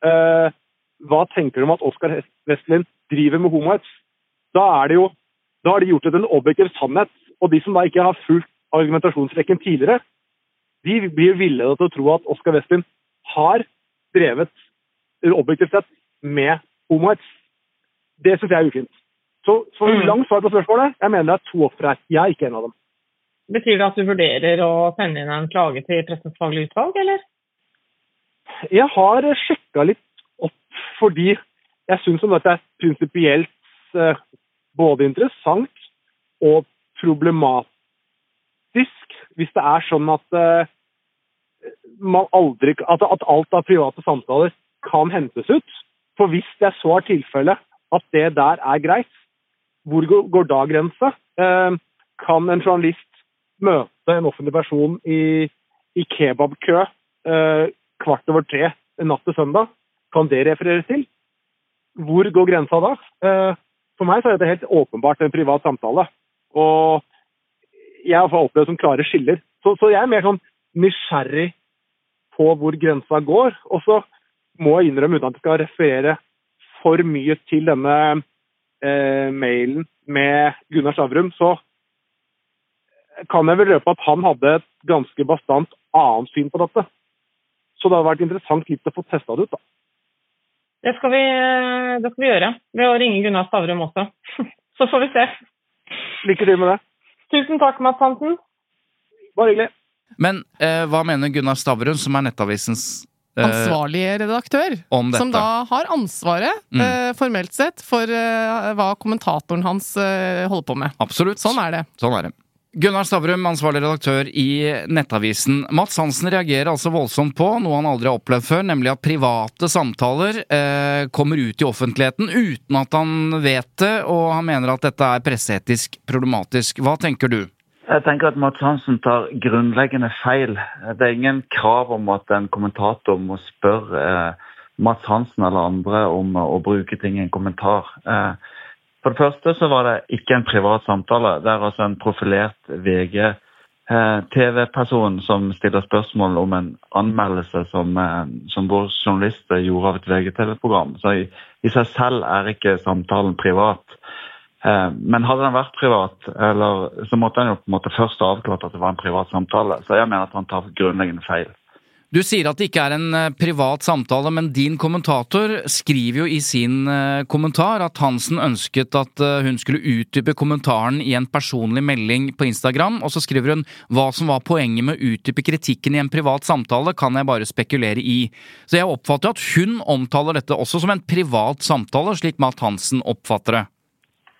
hva tenker du om at Oskar Westlin driver med homoarts? Da er det jo da har de gjort det til en objektiv sannhet. Og de som da ikke har fulgt argumentasjonsrekken tidligere, de blir villedet til å tro at Oskar Westlin har drevet objektivt sett med homoarts. Det syns jeg er ufint. Så så mm. langt svar på spørsmålet, jeg mener det er to ofre her. Jeg er ikke en av dem. Betyr det at du vurderer å sende inn en klage til Pressens faglige utvalg, eller? Jeg har sjekka litt opp fordi jeg syns dette er prinsipielt eh, både interessant og problematisk hvis det er sånn at uh, man aldri, at, at, alt av private samtaler kan hentes ut. For hvis det så er tilfellet at det der er greit, hvor går, da grensa? Uh, kan en journalist møte en offentlig person i, i kebabkø uh, kvart over tre natt til søndag? Kan det refereres til? Hvor går grensa da? For meg så er det helt åpenbart en privat samtale. Og jeg har opplevd som klare skiller. Så, så, jeg er mer sånn nysgjerrig på hvor grensa går. Og så må jeg innrømme, uten at jeg skal referere for mye til denne eh, mailen med Gunnar Stavrum, så kan jeg vel røpe at han hadde et ganske bastant annet syn på dette. Så det hadde vært interessant litt å få testa det ut, da. Det skal, vi, det skal vi gjøre ved å ringe Gunnar Stavrum også. Så får vi se. Lykke til med det. Tusen takk, Mads Hansen. Bare hyggelig. Men eh, hva mener Gunnar Stavrum, som er Nettavisens eh, Ansvarlige redaktør. Som da har ansvaret, mm. eh, formelt sett, for eh, hva kommentatoren hans eh, holder på med. Absolutt. Sånn er det. Sånn er det. Gunnar Stavrum, ansvarlig redaktør i Nettavisen. Mats Hansen reagerer altså voldsomt på noe han aldri har opplevd før, nemlig at private samtaler eh, kommer ut i offentligheten uten at han vet det, og han mener at dette er presseetisk problematisk. Hva tenker du? Jeg tenker at Mats Hansen tar grunnleggende feil. Det er ingen krav om at en kommentator må spørre eh, Mats Hansen eller andre om å bruke ting i en kommentar. Eh, for det første så var det ikke en privat samtale. Det er altså en profilert VG-TV-person eh, som stiller spørsmål om en anmeldelse som, eh, som vår journalist gjorde av et VGTV-program. Så i, i, seg selv er ikke samtalen privat. Eh, men hadde den vært privat, eller, så måtte han jo på en måte først avklart at det var en privat samtale. Så jeg mener at han tar grunnleggende feil. Du sier at det ikke er en eh, privat samtale, men din kommentator skriver jo i sin eh, kommentar at Hansen ønsket at hun skulle utdype kommentaren i en personlig melding på Instagram, og så skriver hun hva som var poenget med å utdype kritikken i en privat samtale, kan jeg bare spekulere i. Så jeg oppfatter at hun omtaler dette også som en privat samtale, slik Matt Hansen oppfatter det.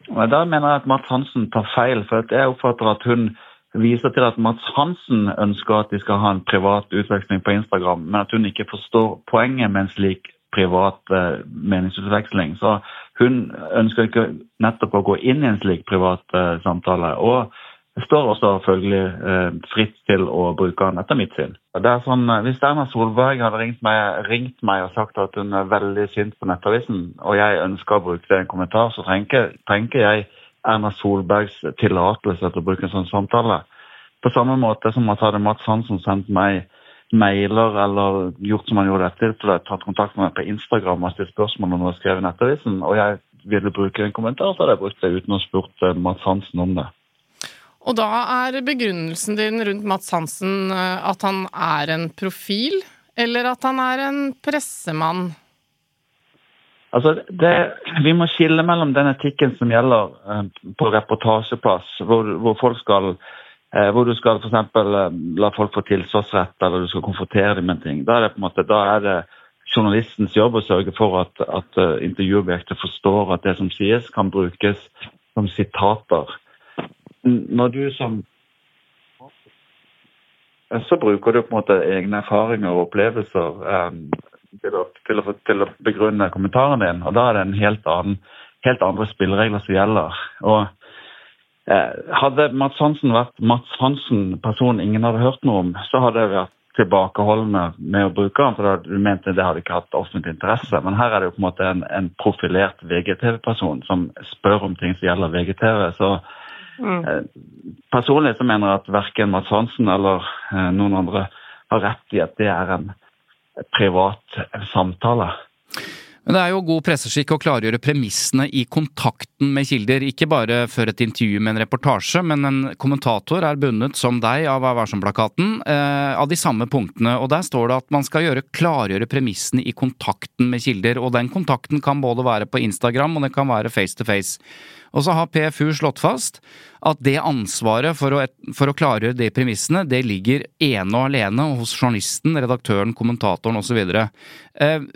Da mener jeg at Mats Hansen tar feil, for jeg oppfatter at hun viser til at Mats Hansen ønsker at de skal ha en privat utveksling på Instagram, men at hun ikke forstår poenget med en slik privat eh, meningsutveksling. Så hun ønsker ikke nettopp å gå inn i en slik privat eh, samtale. Og står også følgelig eh, fritt til å bruke den, etter mitt syn. Det er sånn, eh, Hvis Erna Solberg hadde ringt meg, ringt meg, og sagt at hun er veldig sint på Nettavisen, og jeg ønsker å bruke det i en kommentar, så trenger, trenger jeg Erna Solbergs tillatelse til å bruke en sånn samtale. På samme måte som at hadde Mats Hansen sendt meg mailer eller gjort som han gjorde dette til å tatt kontakt med meg på Instagram og stilt spørsmål om noe skrevet i Nettavisen, og jeg ville bruke en kommentar, så hadde jeg brukt det uten å spurt eh, Mats Hansen om det. Og da er begrunnelsen din rundt Mats Hansen eh, at han er en profil, eller at han er en pressemann? Altså, det, Vi må skille mellom den etikken som gjelder eh, på reportasjeplass, hvor, hvor, folk skal eh, hvor du skal f.eks. Eh, la folk få tilsvarsrett, eller du skal konfrontere dem med ting. Da er det på en måte, da er det journalistens jobb å sørge for at, at uh, intervjuobjektet forstår at det som sies, kan brukes som sitater. Når du som så bruker du på en måte egne erfaringer og opplevelser. Um, til å, til, å, til å begrunne kommentaren din. Og da er det en helt, annen, helt andre spilleregler som gjelder. Og eh, Hadde Mats Hansen vært Mats Hansen, personen ingen hadde hørt noe om, så hadde jeg vært tilbakeholdende med å bruke den, for du mente det hadde ikke hatt offentlig interesse. Men her er det jo på en måte en, en profilert VGTV-person som spør om ting som gjelder VGTV. så Mm. Eh, personlig så mener jeg at verken Mats Hansen eller eh, noen andre har rett i at det er en privat samtale. Men det er jo god presseskikk å klargjøre premissene i kontakten med kilder. Ikke bare før et intervju med en reportasje, men en kommentator er bundet, som deg, av Vær varsom-plakaten, eh, av de samme punktene. Og der står det at man skal gjøre, klargjøre premissene i kontakten med kilder. Og den kontakten kan både være på Instagram, og det kan være face to face. Og så har PFU slått fast at det ansvaret for å, for å klargjøre de premissene, det ligger ene og alene hos journalisten, redaktøren, kommentatoren osv. Eh,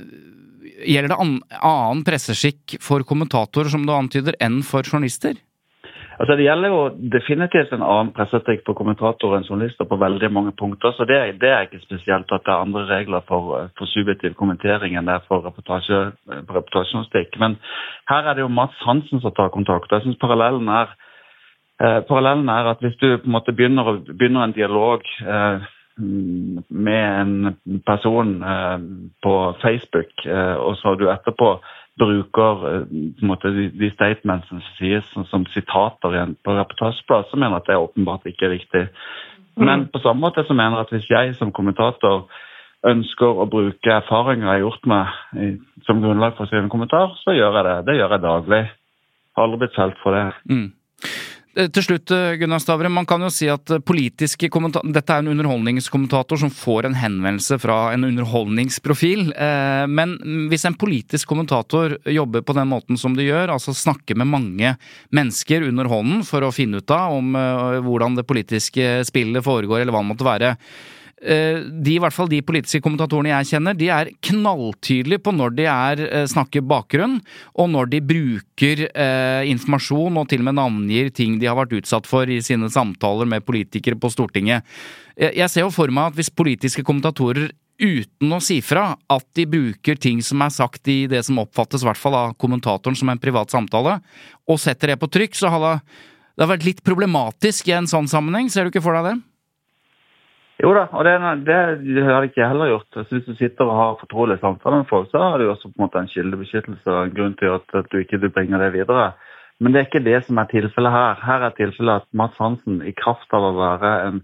Gjelder det annen presseskikk for kommentatorer, som du antyder, enn for journalister? Altså Det gjelder jo definitivt en annen presseetikk for kommentatorer enn journalister på veldig mange punkter. Så det, det, er ikke spesielt at det er andre regler for, for subjektiv kommentering enn det er for reportasje, reportasjejournalistikk. Men her er det jo Mats Hansen som tar kontakt. jeg synes parallellen er, eh, parallellen er at hvis du på en måte begynner, begynner en dialog eh, med en person eh, på Facebook, eh, og så har du etterpå bruker eh, måte, de, statementsene som sies som, som sitater igjen på reportasjeplass, så mener at det åpenbart ikke er riktig. Mm. Men på samme måte så mener jeg at hvis jeg som kommentator ønsker å bruke erfaringer jeg har gjort meg i, som grunnlag for å skrive en kommentar, så gjør jeg det. Det gjør jeg daglig. Har aldri blitt felt for det. Mm. Eh, til slutt, eh, Gunnar Stavre, man kan jo si at politiske politiske Dette er en underholdningskommentator som får en henvendelse fra en underholdningsprofil. Men hvis en politisk kommentator jobber på den måten som de gjør, altså snakker med mange mennesker under hånden for å finne ut av om hvordan det politiske spillet foregår, eller hva det måtte være, Eh, de, i hvert fall de politiske kommentatorene jeg kjenner, de er knalltydelige på når de er, eh, snakker bakgrunn, og når de bruker eh, informasjon og til og med navngir ting de har vært utsatt for i sine samtaler med politikere på Stortinget. Jeg ser jo for meg at hvis politiske kommentatorer uten å si fra at de bruker ting som er sagt i det som oppfattes i hvert fall av kommentatoren som en privat samtale, og setter det på trykk, så har det, det har vært litt problematisk i en sånn sammenheng. Ser du ikke for deg det? Jo da, og det, det jeg ikke heller gjort. Så hvis du sitter og har fortrolige samtaler med folk, så har du også på en måte en kildebeskyttelse og en grunn til at, at du ikke bringer det videre. Men det er ikke det som er tilfellet her. Her er tilfellet at Mats Hansen, i kraft av å være en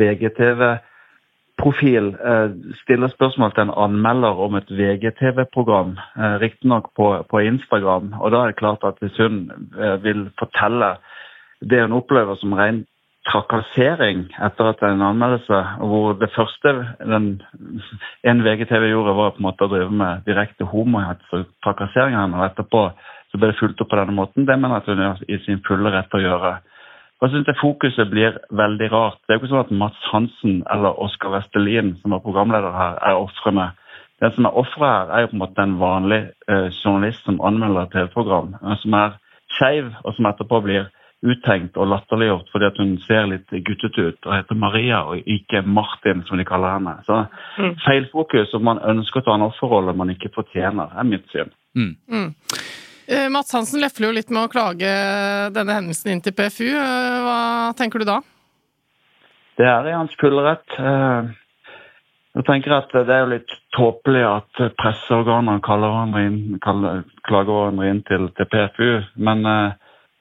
VGTV-profil, eh, stiller spørsmål til en anmelder om et VGTV-program, eh, riktignok på, på Instagram. Og da er det klart at hvis hun eh, vil fortelle det hun opplever som rent trakassering etter at en anmeldelse. hvor Det første den, en VGTV gjorde, var på en måte å drive med direkte homohets og trakassering. Og etterpå så ble det fulgt opp på denne måten. Det mener at hun er i sin fulle rett å gjøre. Og jeg synes det Fokuset blir veldig rart. Det er jo ikke sånn at Mats Hansen eller Oskar Vestelin, som er programleder her, er ofrene. Den som er offeret her, er jo på en måte en vanlig eh, journalist som anmelder TV-program, eh, som er skeiv, og som etterpå blir uttenkt og latterliggjort fordi at hun ser litt guttete ut og heter Maria og ikke Martin, som de kaller henne. Så mm. feilfokus om man ønsker å ta en offerrolle man ikke fortjener, er mitt syn. Mm. Mm. Uh, Mats Hansen lefler jo litt med å klage denne hendelsen inn til PFU. Uh, hva tenker du da? Det er i hans fulle rett. Uh, jeg tenker at Det er jo litt tåpelig at presseorganene kaller inn, kaller, klager hverandre inn til, til PFU. Men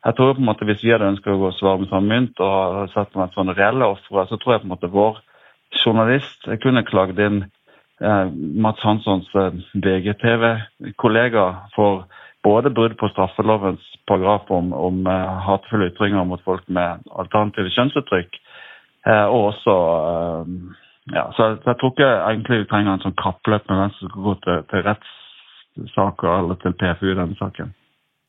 jeg tror på en måte Hvis vi hadde ønsket å gå og svare med samme mynt og sett med sånne reelle ofre, så tror jeg på en måte vår journalist kunne klagd inn eh, Mats Hanssons eh, VGTV-kollega for både brudd på straffelovens paragraf om, om eh, hatefulle ytringer mot folk med alternative kjønnsuttrykk, eh, og også uh, ja, så jeg, jeg, tror ikke egentlig vi trenger en sånn kappløp med hvem som skal gå til, til rettssaker eller til PFU i denne saken.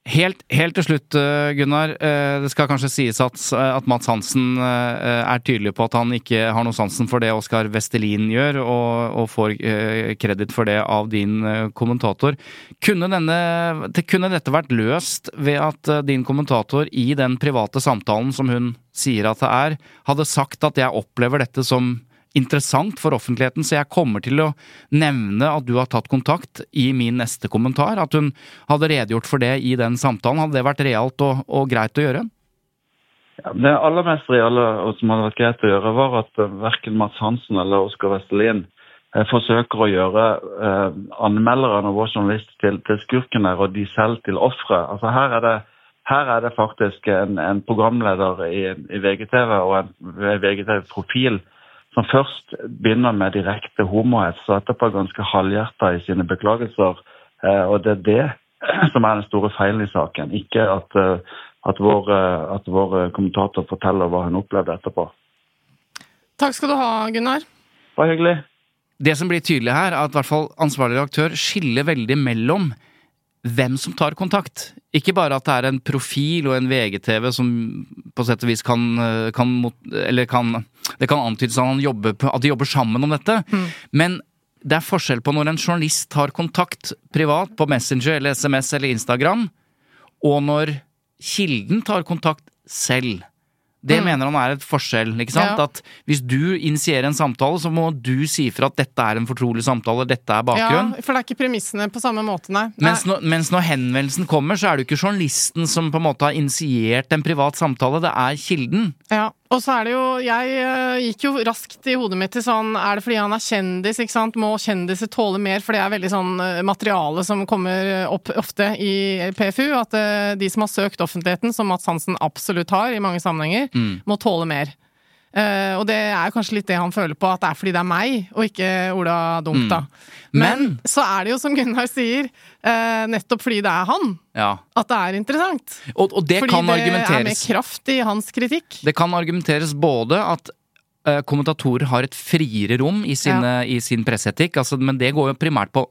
Helt, helt, til slutt, eh, Gunnar. Eh, det skal kanskje sies at, eh, at Mats Hansen er tydelig på at han ikke har noe sansen for det Oskar Vestelin gjør, og, og får kreditt for det av din kommentator. Kunne, denne, kunne, dette vært løst ved at din kommentator i den private samtalen som hun sier at det er, hadde sagt at jeg opplever dette som interessant for offentligheten, så jeg kommer til å nevne at du har tatt kontakt i min neste kommentar. At hun hadde redegjort for det i den samtalen. Hadde det vært realt og, og greit å gjøre? Ja, det aller mest reale som hadde vært greit å gjøre, var at uh, verken Mats Hansen eller Oskar Vestelin eh, forsøker å gjøre eh, anmelderen og vår journalist til, til skurken her, og de selv til ofre. Altså, her, er det, her er det faktisk en, en programleder i, i VGTV og en VGTV-profil som først begynner med direkte homohets, og etterpå ganske halvhjerta i sine beklagelser. Eh, og det er det som er den store feilen i saken, ikke at, eh, at, vår, eh, at vår kommentator forteller hva hun opplevde etterpå. Takk skal du ha, Gunnar. Bare hyggelig. Det som blir tydelig her, er at hvert fall ansvarlig redaktør skiller veldig mellom hvem som tar kontakt. Ikke bare at det er en profil og en VGTV som på sett og vis kan, kan Eller kan Det kan antydes at, at de jobber sammen om dette. Mm. Men det er forskjell på når en journalist tar kontakt privat på Messenger eller SMS eller Instagram, og når kilden tar kontakt selv. Det mm. mener han er et forskjell. ikke sant? Ja. At Hvis du initierer en samtale, så må du si fra at dette er en fortrolig samtale, dette er bakgrunn. Ja, For det er ikke premissene på samme måte, nei. Mens, når, mens når henvendelsen kommer, så er det jo ikke journalisten som på en måte har initiert en privat samtale, det er kilden. Ja, og så er det jo Jeg uh, gikk jo raskt i hodet mitt til sånn Er det fordi han er kjendis, ikke sant? Må kjendiser tåle mer? For det er veldig sånn uh, materiale som kommer opp ofte i PFU. At de som har søkt offentligheten, som Mats Hansen absolutt har i mange sammenhenger, mm. må tåle mer. Uh, og det er kanskje litt det han føler på, at det er fordi det er meg, og ikke Ola Dumta. da. Men, Men, så er det jo, som Gunnar sier, eh, nettopp fordi det er han, ja. at det er interessant. Og, og det fordi kan det er mer kraft i hans kritikk. Det kan argumenteres både at eh, kommentatorer har et friere rom i, sine, ja. i sin presseetikk, altså, men det går jo primært på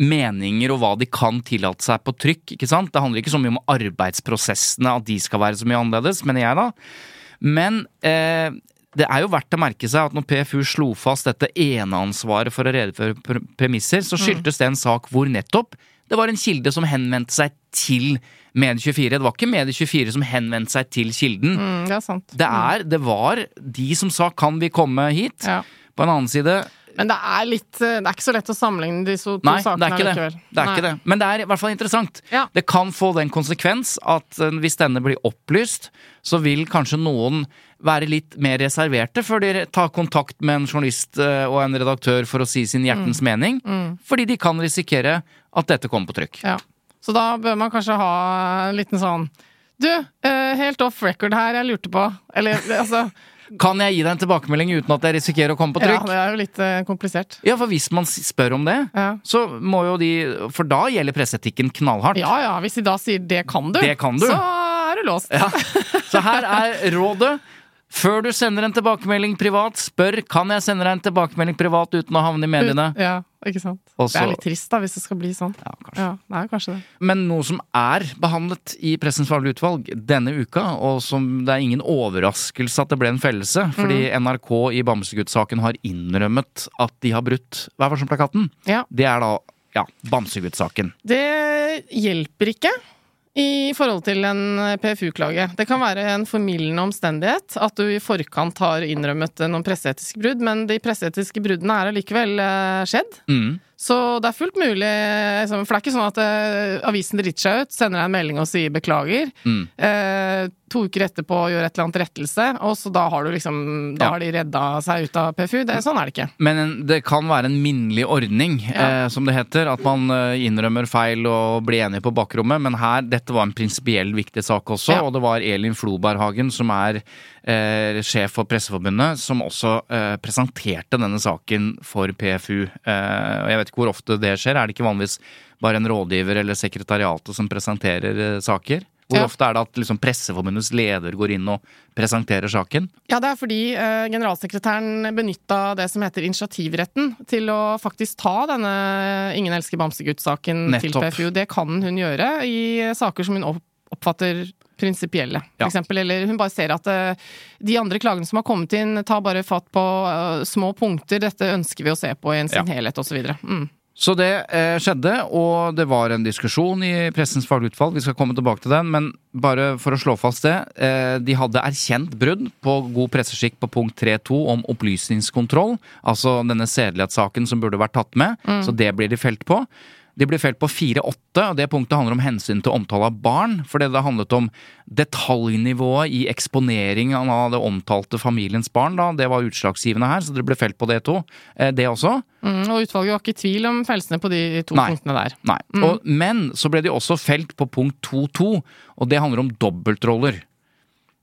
meninger og hva de kan tillate seg på trykk. ikke sant? Det handler ikke så mye om arbeidsprosessene, at de skal være så mye annerledes, mener jeg da. Men eh, det er jo verdt å merke seg at når PFU slo fast dette eneansvaret for å redegjøre premisser, så skyldtes det en sak hvor nettopp det var en kilde som henvendte seg til Medie24. Det var ikke Medie24 som henvendte seg til kilden. Mm, det, er sant. Det, er, det var de som sa 'kan vi komme hit'? Ja. På en annen side men det er litt Det er ikke så lett å sammenligne de to Nei, sakene det. Det. det er ikke det. Men det er i hvert fall interessant. Ja. Det kan få den konsekvens at eh, hvis denne blir opplyst, så vil kanskje noen være litt mer reserverte før de tar kontakt med en journalist eh, og en redaktør for å si sin hjertens mm. mening. Mm. Fordi de kan risikere at dette kommer på trykk. Ja. Så da bør man kanskje ha en liten sånn Du, helt off record her, jeg lurte på Eller altså kan jeg gi deg en tilbakemelding uten at jeg risikerer å komme på trykk? Ja, det er jo litt uh, komplisert. Ja, for hvis man spør om det, ja. så må jo de For da gjelder presseetikken knallhardt. Ja ja, hvis de da sier 'det kan du', det kan du. så er du låst. Ja. Så her er rådet. Før du sender en tilbakemelding privat, spør kan jeg sende deg en tilbakemelding privat uten å havne i mediene. Ja, ikke sant. Også, det er litt trist da, hvis det skal bli sånn. Ja, kanskje. Ja, det er kanskje det. Men noe som er behandlet i Pressens faglige utvalg denne uka, og som det er ingen overraskelse at det ble en fellelse, fordi mm. NRK i Bamsegutt-saken har innrømmet at de har brutt Vær varsom-plakaten, ja. det er da ja, Bamsegutt-saken. Det hjelper ikke i forhold til en PFU-klage. Det kan være en formildende omstendighet at du i forkant har innrømmet noen presseetiske brudd, men de presseetiske bruddene er allikevel eh, skjedd. Mm. Så det er fullt mulig liksom, For det er ikke sånn at uh, avisen driter seg ut, sender deg en melding og sier beklager. Mm. Eh, to uker etterpå gjør et eller annet rettelse, og så da har du liksom Da ja. har de redda seg ut av PFU. Det, sånn er det ikke. Men en, det kan være en minnelig ordning, ja. eh, som det heter. At man innrømmer feil og blir enig på bakrommet. Men her, dette var en prinsipiell viktig sak også, ja. og det var Elin Floberghagen som er eh, sjef for Presseforbundet, som også eh, presenterte denne saken for PFU. Eh, og jeg vet ikke hvor ofte det skjer. Er det ikke vanligvis bare en rådgiver eller sekretariatet som presenterer eh, saker? Hvor ja. ofte er det at liksom, Presseforbundets leder går inn og presenterer saken? Ja, Det er fordi eh, generalsekretæren benytta det som heter initiativretten til å faktisk ta denne Ingen elsker bamsegutt-saken til PFU. Det kan hun gjøre i saker som hun oppfatter prinsipielle, for eksempel. Eller hun bare ser at uh, de andre klagene som har kommet inn, tar bare fatt på uh, små punkter. Dette ønsker vi å se på i en sin ja. helhet, osv. Mm. Så det eh, skjedde, og det var en diskusjon i Pressens faglige utvalg. Vi skal komme tilbake til den, men bare for å slå fast det. Eh, de hadde erkjent brudd på god presseskikk på punkt 3.2 om opplysningskontroll. Altså denne sedelighetssaken som burde vært tatt med. Mm. Så det blir de felt på. De ble felt på 4-8, og det punktet handler om hensyn til omtale av barn. For det det handlet om detaljnivået i eksponeringen av det omtalte familiens barn. da, Det var utslagsgivende her, så dere ble felt på det to. Eh, det også. Mm, og utvalget var ikke i tvil om fellelsene på de to Nei. punktene der. Nei. Og, men så ble de også felt på punkt 2-2, og det handler om dobbeltroller.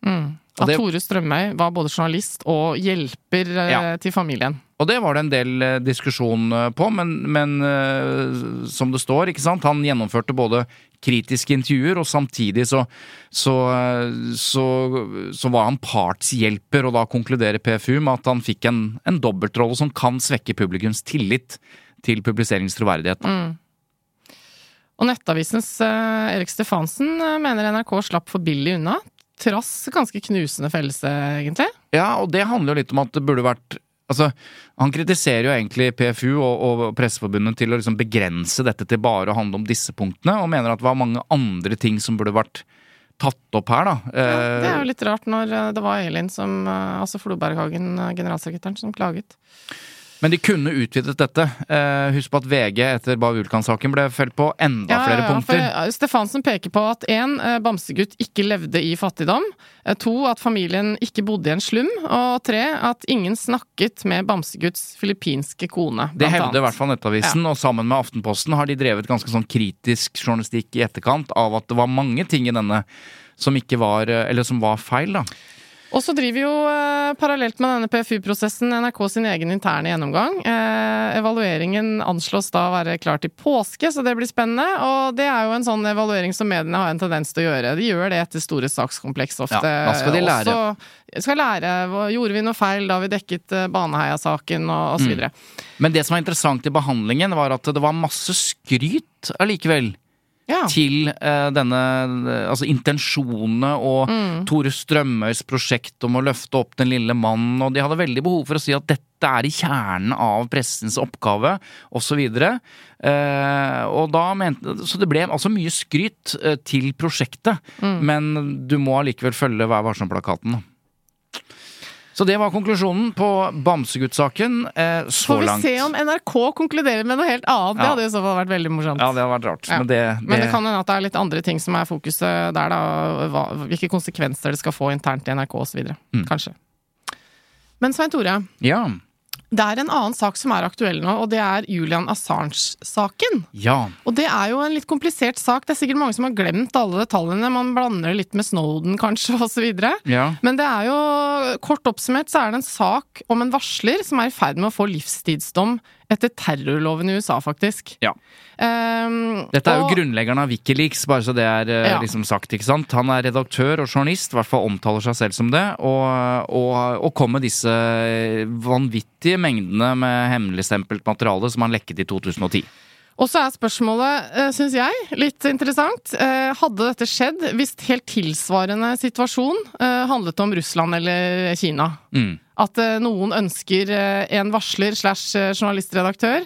Mm. At det- Tore Strømøy var både journalist og hjelper eh, Ja. til familien. Og det var det en del eh, diskusjon eh, på, men, men eh, som det står, ikke sant, han gjennomførte både kritiske intervjuer, og samtidig så, så, så, så var han partshjelper, og da konkluderer PFU med at han fikk en, en dobbeltrolle som kan svekke publikums tillit til publiseringens troverdighet. Mm. Og Nettavisens Erik Stefansen mener NRK slapp for billig unna. Trass ganske knusende fellelse, egentlig. Ja, og det handler jo litt om at det burde vært Altså, Han kritiserer jo egentlig PFU og, og Presseforbundet til å liksom begrense dette til bare å handle om disse punktene, og mener at det var mange andre ting som burde vært tatt opp her, da. Ja, det er Eh, jo litt rart når eh, det var Elin som eh, Altså Floberghagen, eh, generalsekretæren, som klaget. Men de kunne utvidet dette. Eh, husk på at VG etter Bav Ulkan-saken ble felt på enda flere punkter. For eh, Stefansen peker på at én, bamsegutt ikke levde i fattigdom. eh, To, at familien ikke bodde i en slum. Og tre, at ingen snakket med bamsegutts filippinske kone. Det hevder i hvert fall Nettavisen, og sammen med Aftenposten har de drevet ganske sånn kritisk journalistikk i etterkant av at det var mange ting i denne som ikke var eh, Eller som var feil, da. Og så driver jo eh, parallelt med denne PFU-prosessen NRK sin egen interne gjennomgang. Eh, evalueringen anslås da å være klar til påske, så det blir spennende. Og det er jo en sånn evaluering som mediene har en tendens til å gjøre. De gjør det etter store sakskompleks ofte. Ja, hva skal de lære. Også, skal lære. Gjorde vi noe feil da vi dekket eh, Baneheia-saken og, osv. så Mm. Men det som var interessant i behandlingen, var at det var masse skryt allikevel. Ja. Til uh, denne Altså intensjonene og Mm. Tore Strømøys prosjekt om å løfte opp den lille mannen, og de hadde veldig behov for å si at dette er i kjernen av pressens oppgave, osv. Eh, og da mente Så det ble altså mye skryt eh, til prosjektet, Mm. men du må allikevel følge Vær varsom-plakaten. Så det var konklusjonen på Bamsegutt-saken eh, så Får vi langt. se om NRK konkluderer med noe helt annet. Det hadde i så fall vært veldig morsomt. Ja, det hadde vært rart. Ja. Men, det, Men det kan hende at det er litt andre ting som er fokuset der, da. Hva, hvilke konsekvenser det skal få internt i NRK osv. Mm. Kanskje. Men Svein Tore, Ja. Det er en annen sak som er aktuell nå, og det er Julian Assange-saken. Ja. Og det er jo en litt komplisert sak. Det er sikkert mange som har glemt alle detaljene. Man blander det litt med Snowden, kanskje, osv. Ja. Men det er jo, kort oppsummert, så er det en sak om en varsler som er i ferd med å få livstidsdom etter terrorloven i USA, faktisk. Ja. Um, Dette er jo grunnleggeren av Wikileaks, bare så det er eh, Ja. liksom sagt. ikke sant? Han er redaktør og journalist, i hvert fall omtaler seg selv som det, og, og, og kom med disse vanvittige mengdene med hemmeligstempelt materiale som han lekket i 2010. Og så er spørsmålet, uh, syns jeg, litt interessant. Eh, hadde dette skjedd hvis helt tilsvarende situasjon eh, handlet om Russland eller Kina? Mm. At eh, noen ønsker eh, en varsler slash eh, journalistredaktør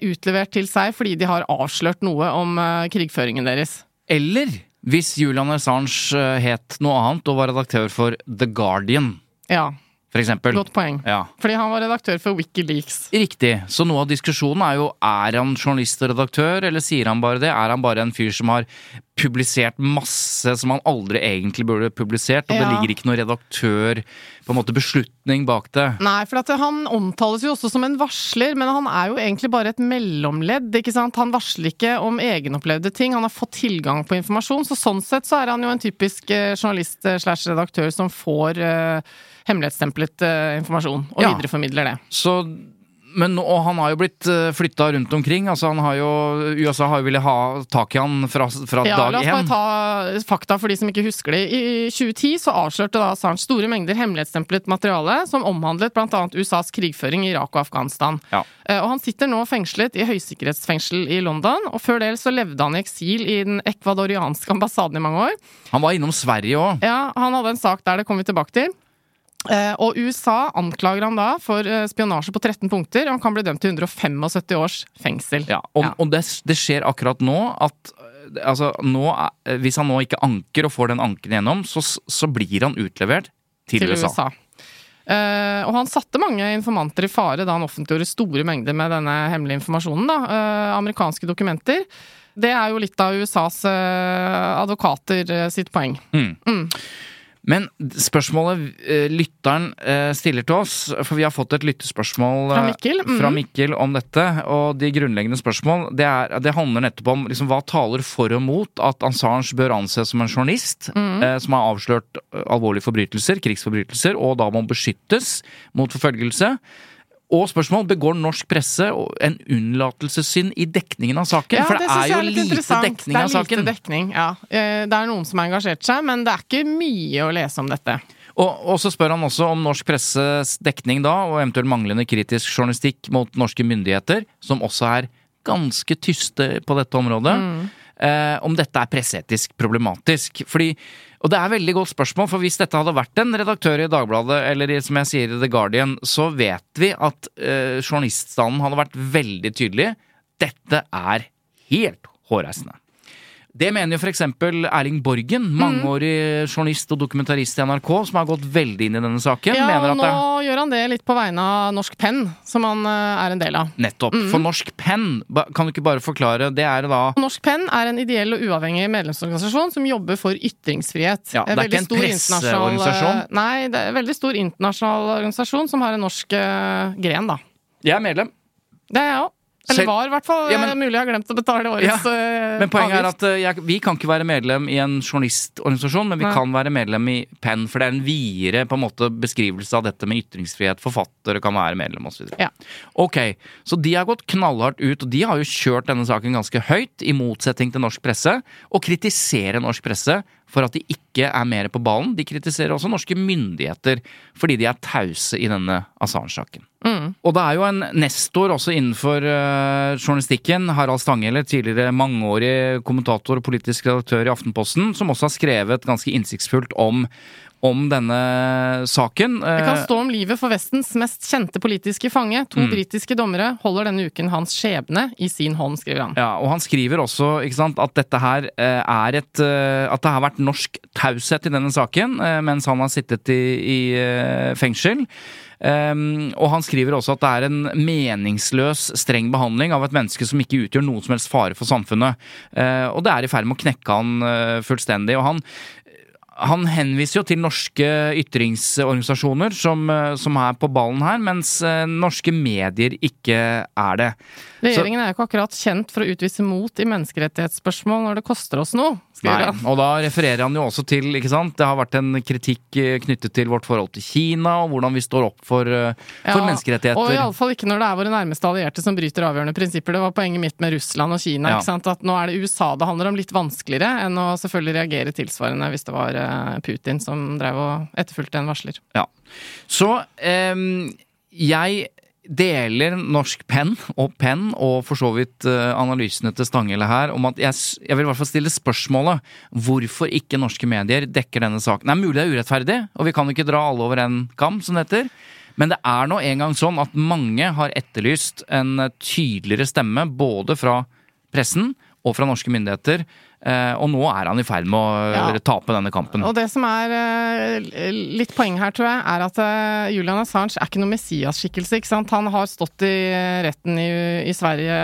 utlevert til seg fordi de har avslørt noe om krigføringen deres. Eller hvis Julian Assange het noe annet og var redaktør for The Guardian, Ja, for eksempel. godt poeng. Ja. Fordi han var redaktør for Wikileaks. Riktig. Så noe av diskusjonen er jo er han journalist og redaktør, eller sier han bare det? Er han bare en fyr som har publisert masse som han aldri egentlig burde publisert, og det ligger ikke noen redaktør, på en måte beslutning bak det? Nei, for at han omtales jo også som en varsler, men han er jo egentlig bare et mellomledd. ikke sant? Han varsler ikke om egenopplevde ting, han har fått tilgang på informasjon. Så sånn sett så er han jo en typisk eh, journalist eh, slash redaktør som får uh, hemmelighetsstemplet uh, informasjon, og Ja. videreformidler det. Så men, og han har jo blitt flytta rundt omkring. altså han har jo, USA har jo villet ha tak i han fra, fra Ja, dag La oss bare ta fakta for de som ikke husker det. I 2010 så avslørte da Assange store mengder hemmelighetsstemplet materiale som omhandlet bl.a. USAs krigføring i Irak og Afghanistan. Ja. Eh, Og han sitter nå fengslet i høysikkerhetsfengsel i London, og før det så levde han i eksil i den ekvadorianske ambassaden i mange år. Han var innom Sverige òg. Ja, Han hadde en sak der, det kommer vi tilbake til. Eh, og USA anklager han da for eh, spionasje på 13 punkter, og han kan bli dømt til 175 års fengsel. Ja, og, og det, det skjer akkurat nå at eh, altså, nå, hvis han nå ikke anker og får den anken gjennom, så, så blir han utlevert til, USA. Eh, og han satte mange informanter i fare da han offentliggjorde store mengder med denne hemmelige informasjonen. da, uh, Amerikanske dokumenter. Det er jo litt av USAs uh, advokater sitt poeng. Mm. Mm. Men spørsmålet eh, lytteren eh, stiller til oss, for vi har fått et lyttespørsmål Fra eh, Mikkel, mm. fra Mikkel om dette, og de grunnleggende spørsmål, det, er, det handler nettopp om liksom, hva taler for og mot at Assange bør anses som en journalist mm. eh, som har avslørt alvorlige forbrytelser, krigsforbrytelser, og da må beskyttes mot forfølgelse. Og spørsmål begår norsk presse en unnlatelsessynd i dekningen av saken? Ja, For det, synes er jo litt lite interessant. saken. det er. Lite dekning, ja. Eh, Det er noen som har engasjert seg, men det er ikke mye å lese om dette. Og, og så spør han også om norsk presses dekning da, og eventuelt manglende kritisk journalistikk mot norske myndigheter, som også er ganske tyste på dette området. Eh, om dette er presseetisk problematisk. Fordi, og det er et veldig godt spørsmål, for hvis dette hadde vært en redaktør i Dagbladet, eller i, som jeg sier i The Guardian, så vet vi at eh, journaliststanden hadde vært veldig tydelig. Dette er helt hårreisende. Det mener jo f.eks. Erling Borgen, mangeårig journalist og dokumentarist i NRK, som har gått veldig inn i denne saken. Ja, mener at nå det gjør han det litt på vegne av Norsk Penn, som han eh, er en del av. Nettopp. Mhm. For Norsk Penn, kan du ikke bare forklare Det er da Norsk Penn er en ideell og uavhengig medlemsorganisasjon som jobber for ytringsfrihet. Ja, det er veldig ikke en stor presseorganisasjon? eh, Nei, det er en veldig stor internasjonal organisasjon som har en norsk uh, gren, da. Jeg er medlem. Det er jeg òg. Eller var, i hvert fall. Ja, men- Eh, Mulig jeg har glemt å betale årets ja, Men poenget er at eh, jeg, vi kan ikke være medlem i en journalistorganisasjon, men vi Nei. kan være medlem i Penn, for det er en videre på en måte beskrivelse av dette med ytringsfrihet. Forfattere kan være medlem osv. Ja. Ok, så de har gått knallhardt ut, og de har jo kjørt denne saken ganske høyt, i motsetning til norsk presse, og kritiserer norsk presse for at de ikke er mer på ballen. De kritiserer også norske myndigheter fordi de er tause i denne Assange-saken. Mm. Og det er jo en nestor også innenfor uh, journalistikken, Harald Stanghelle, tidligere mangeårig kommentator og politisk redaktør i Aftenposten, som også har skrevet ganske innsiktsfullt om, om denne saken. Det kan Eh, stå om livet for Vestens mest kjente politiske fange. To Mm. britiske dommere holder denne uken hans skjebne i sin hånd, skriver han. Ja, og han skriver også ikke sant, at dette her eh, er et At det har vært norsk taushet i denne saken mens han har sittet i, i fengsel. Um, og han skriver også at det er en meningsløs, streng behandling av et menneske som ikke utgjør noen som helst fare for samfunnet. Uh, og det er i ferd med å knekke han uh, fullstendig. Og han han henviser jo til norske ytringsorganisasjoner som, eh, som er på ballen her, mens eh, norske medier ikke er det. Regjeringen er jo ikke akkurat kjent for å utvise mot i menneskerettighetsspørsmål når det koster oss noe, Nei, og da refererer han jo også til, ikke sant, det har vært en kritikk eh, knyttet til vårt forhold til Kina, og hvordan vi står opp for, eh, for Ja, menneskerettigheter. Og iallfall ikke når det er våre nærmeste allierte som bryter avgjørende prinsipper. Det var poenget mitt med Russland og Kina. Ja. ikke sant? At nå er det USA det handler om, litt vanskeligere enn å selvfølgelig reagere tilsvarende hvis det var Putin som drev og etterfulgte en varsler. Ja. Så ehm, jeg deler Norsk Penn og Penn, og for så vidt eh, analysene til Stanghelle her, om at jeg, jeg vil i hvert fall stille spørsmålet hvorfor ikke norske medier dekker denne saken. Det er mulig det er urettferdig, og vi kan ikke dra alle over en kam, som det heter. Men det er nå engang sånn at mange har etterlyst en eh, tydeligere stemme, både fra pressen og fra norske myndigheter. Eh, og nå er han i ferd med å Ja. eh, tape denne kampen. Og det som er eh, litt poeng her, tror jeg, er at Julian Assange er ikke noen Messias-skikkelse. ikke sant? Han har stått i retten i, i Sverige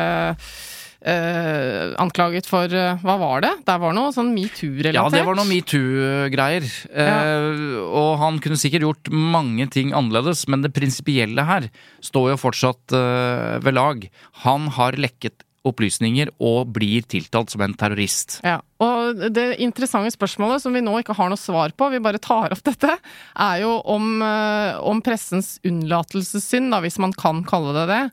eh, anklaget for Hva var det? Der var noe sånn metoo-relatert? Ja, det var noe metoo-greier. Eh, og han kunne sikkert gjort mange ting annerledes, men det prinsipielle her står jo fortsatt eh, ved lag. Han har lekket opplysninger og blir tiltalt som en terrorist. Ja, og det interessante spørsmålet som vi nå ikke har noe svar på, vi bare tar opp dette, er jo om, eh, om pressens unnlatelsessynd, da, hvis man kan kalle det det,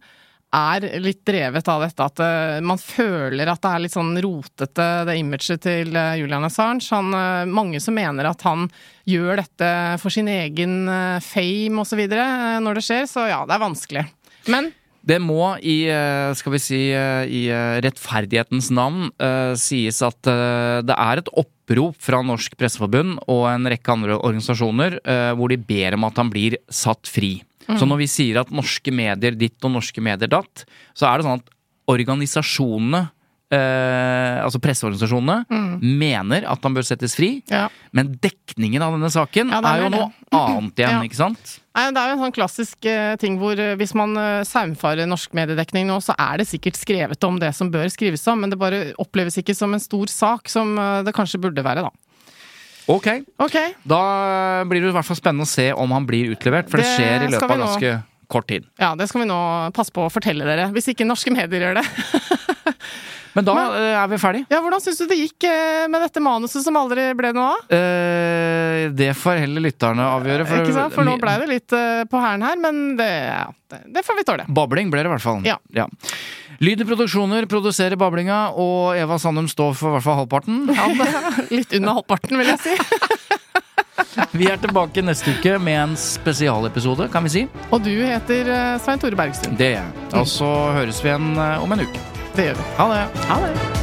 er litt drevet av dette at eh, man føler at det er litt sånn rotete, det imaget til eh, Julian Assange. Han, mange som mener at han gjør dette for sin egen fame osv. når det skjer, så ja, det er vanskelig. Men Det må i, eh, skal vi si, eh, i eh, rettferdighetens navn uh, sies at uh, det er et opprop fra Norsk Presseforbund og en rekke andre organisasjoner uh, hvor de ber om at han blir satt fri. Mm. Så når vi sier at norske medier ditt og norske medier datt, så er det sånn at organisasjonene altså presseorganisasjonene Mm. mener at han bør settes fri, Ja. men dekningen av denne saken Ja, er er jo det. noe annet igjen, Ja. ikke sant? Nei, Det er jo en sånn klassisk uh, ting hvor uh, hvis man uh, saumfarer norsk mediedekning nå, så er det sikkert skrevet om det som bør skrives om, men det bare oppleves ikke som en stor sak, som eh, det kanskje burde være, da. Ok, Ok, da blir det i hvert fall spennende å se om han blir utlevert, for det, Det skjer i løpet av ganske kort tid. ja, det skal vi nå passe på å fortelle dere, hvis ikke norske medier gjør det. Men da Men, er vi ferdig. Ja, Hvordan syns du det gikk eh, med dette manuset som aldri ble noe av? Eh, det får heller lytterne avgjøre. Ikke sant? For nå blei det litt eh, på hælen her, men det, ja, det, får vi tåle. Babling ble det i hvert fall. Ja. Lyd i produksjoner produserer bablinga, og Eva Sandum står for i hvert fall halvparten. Ja, litt under halvparten, vil jeg si. Vi er tilbake neste uke med en spesialepisode, kan vi si. Og du heter eh, Svein Tore Bergstuen. Det gjør jeg. Og så høres vi igjen eh, om en uke. Det gjør vi. Ha det. Ha det.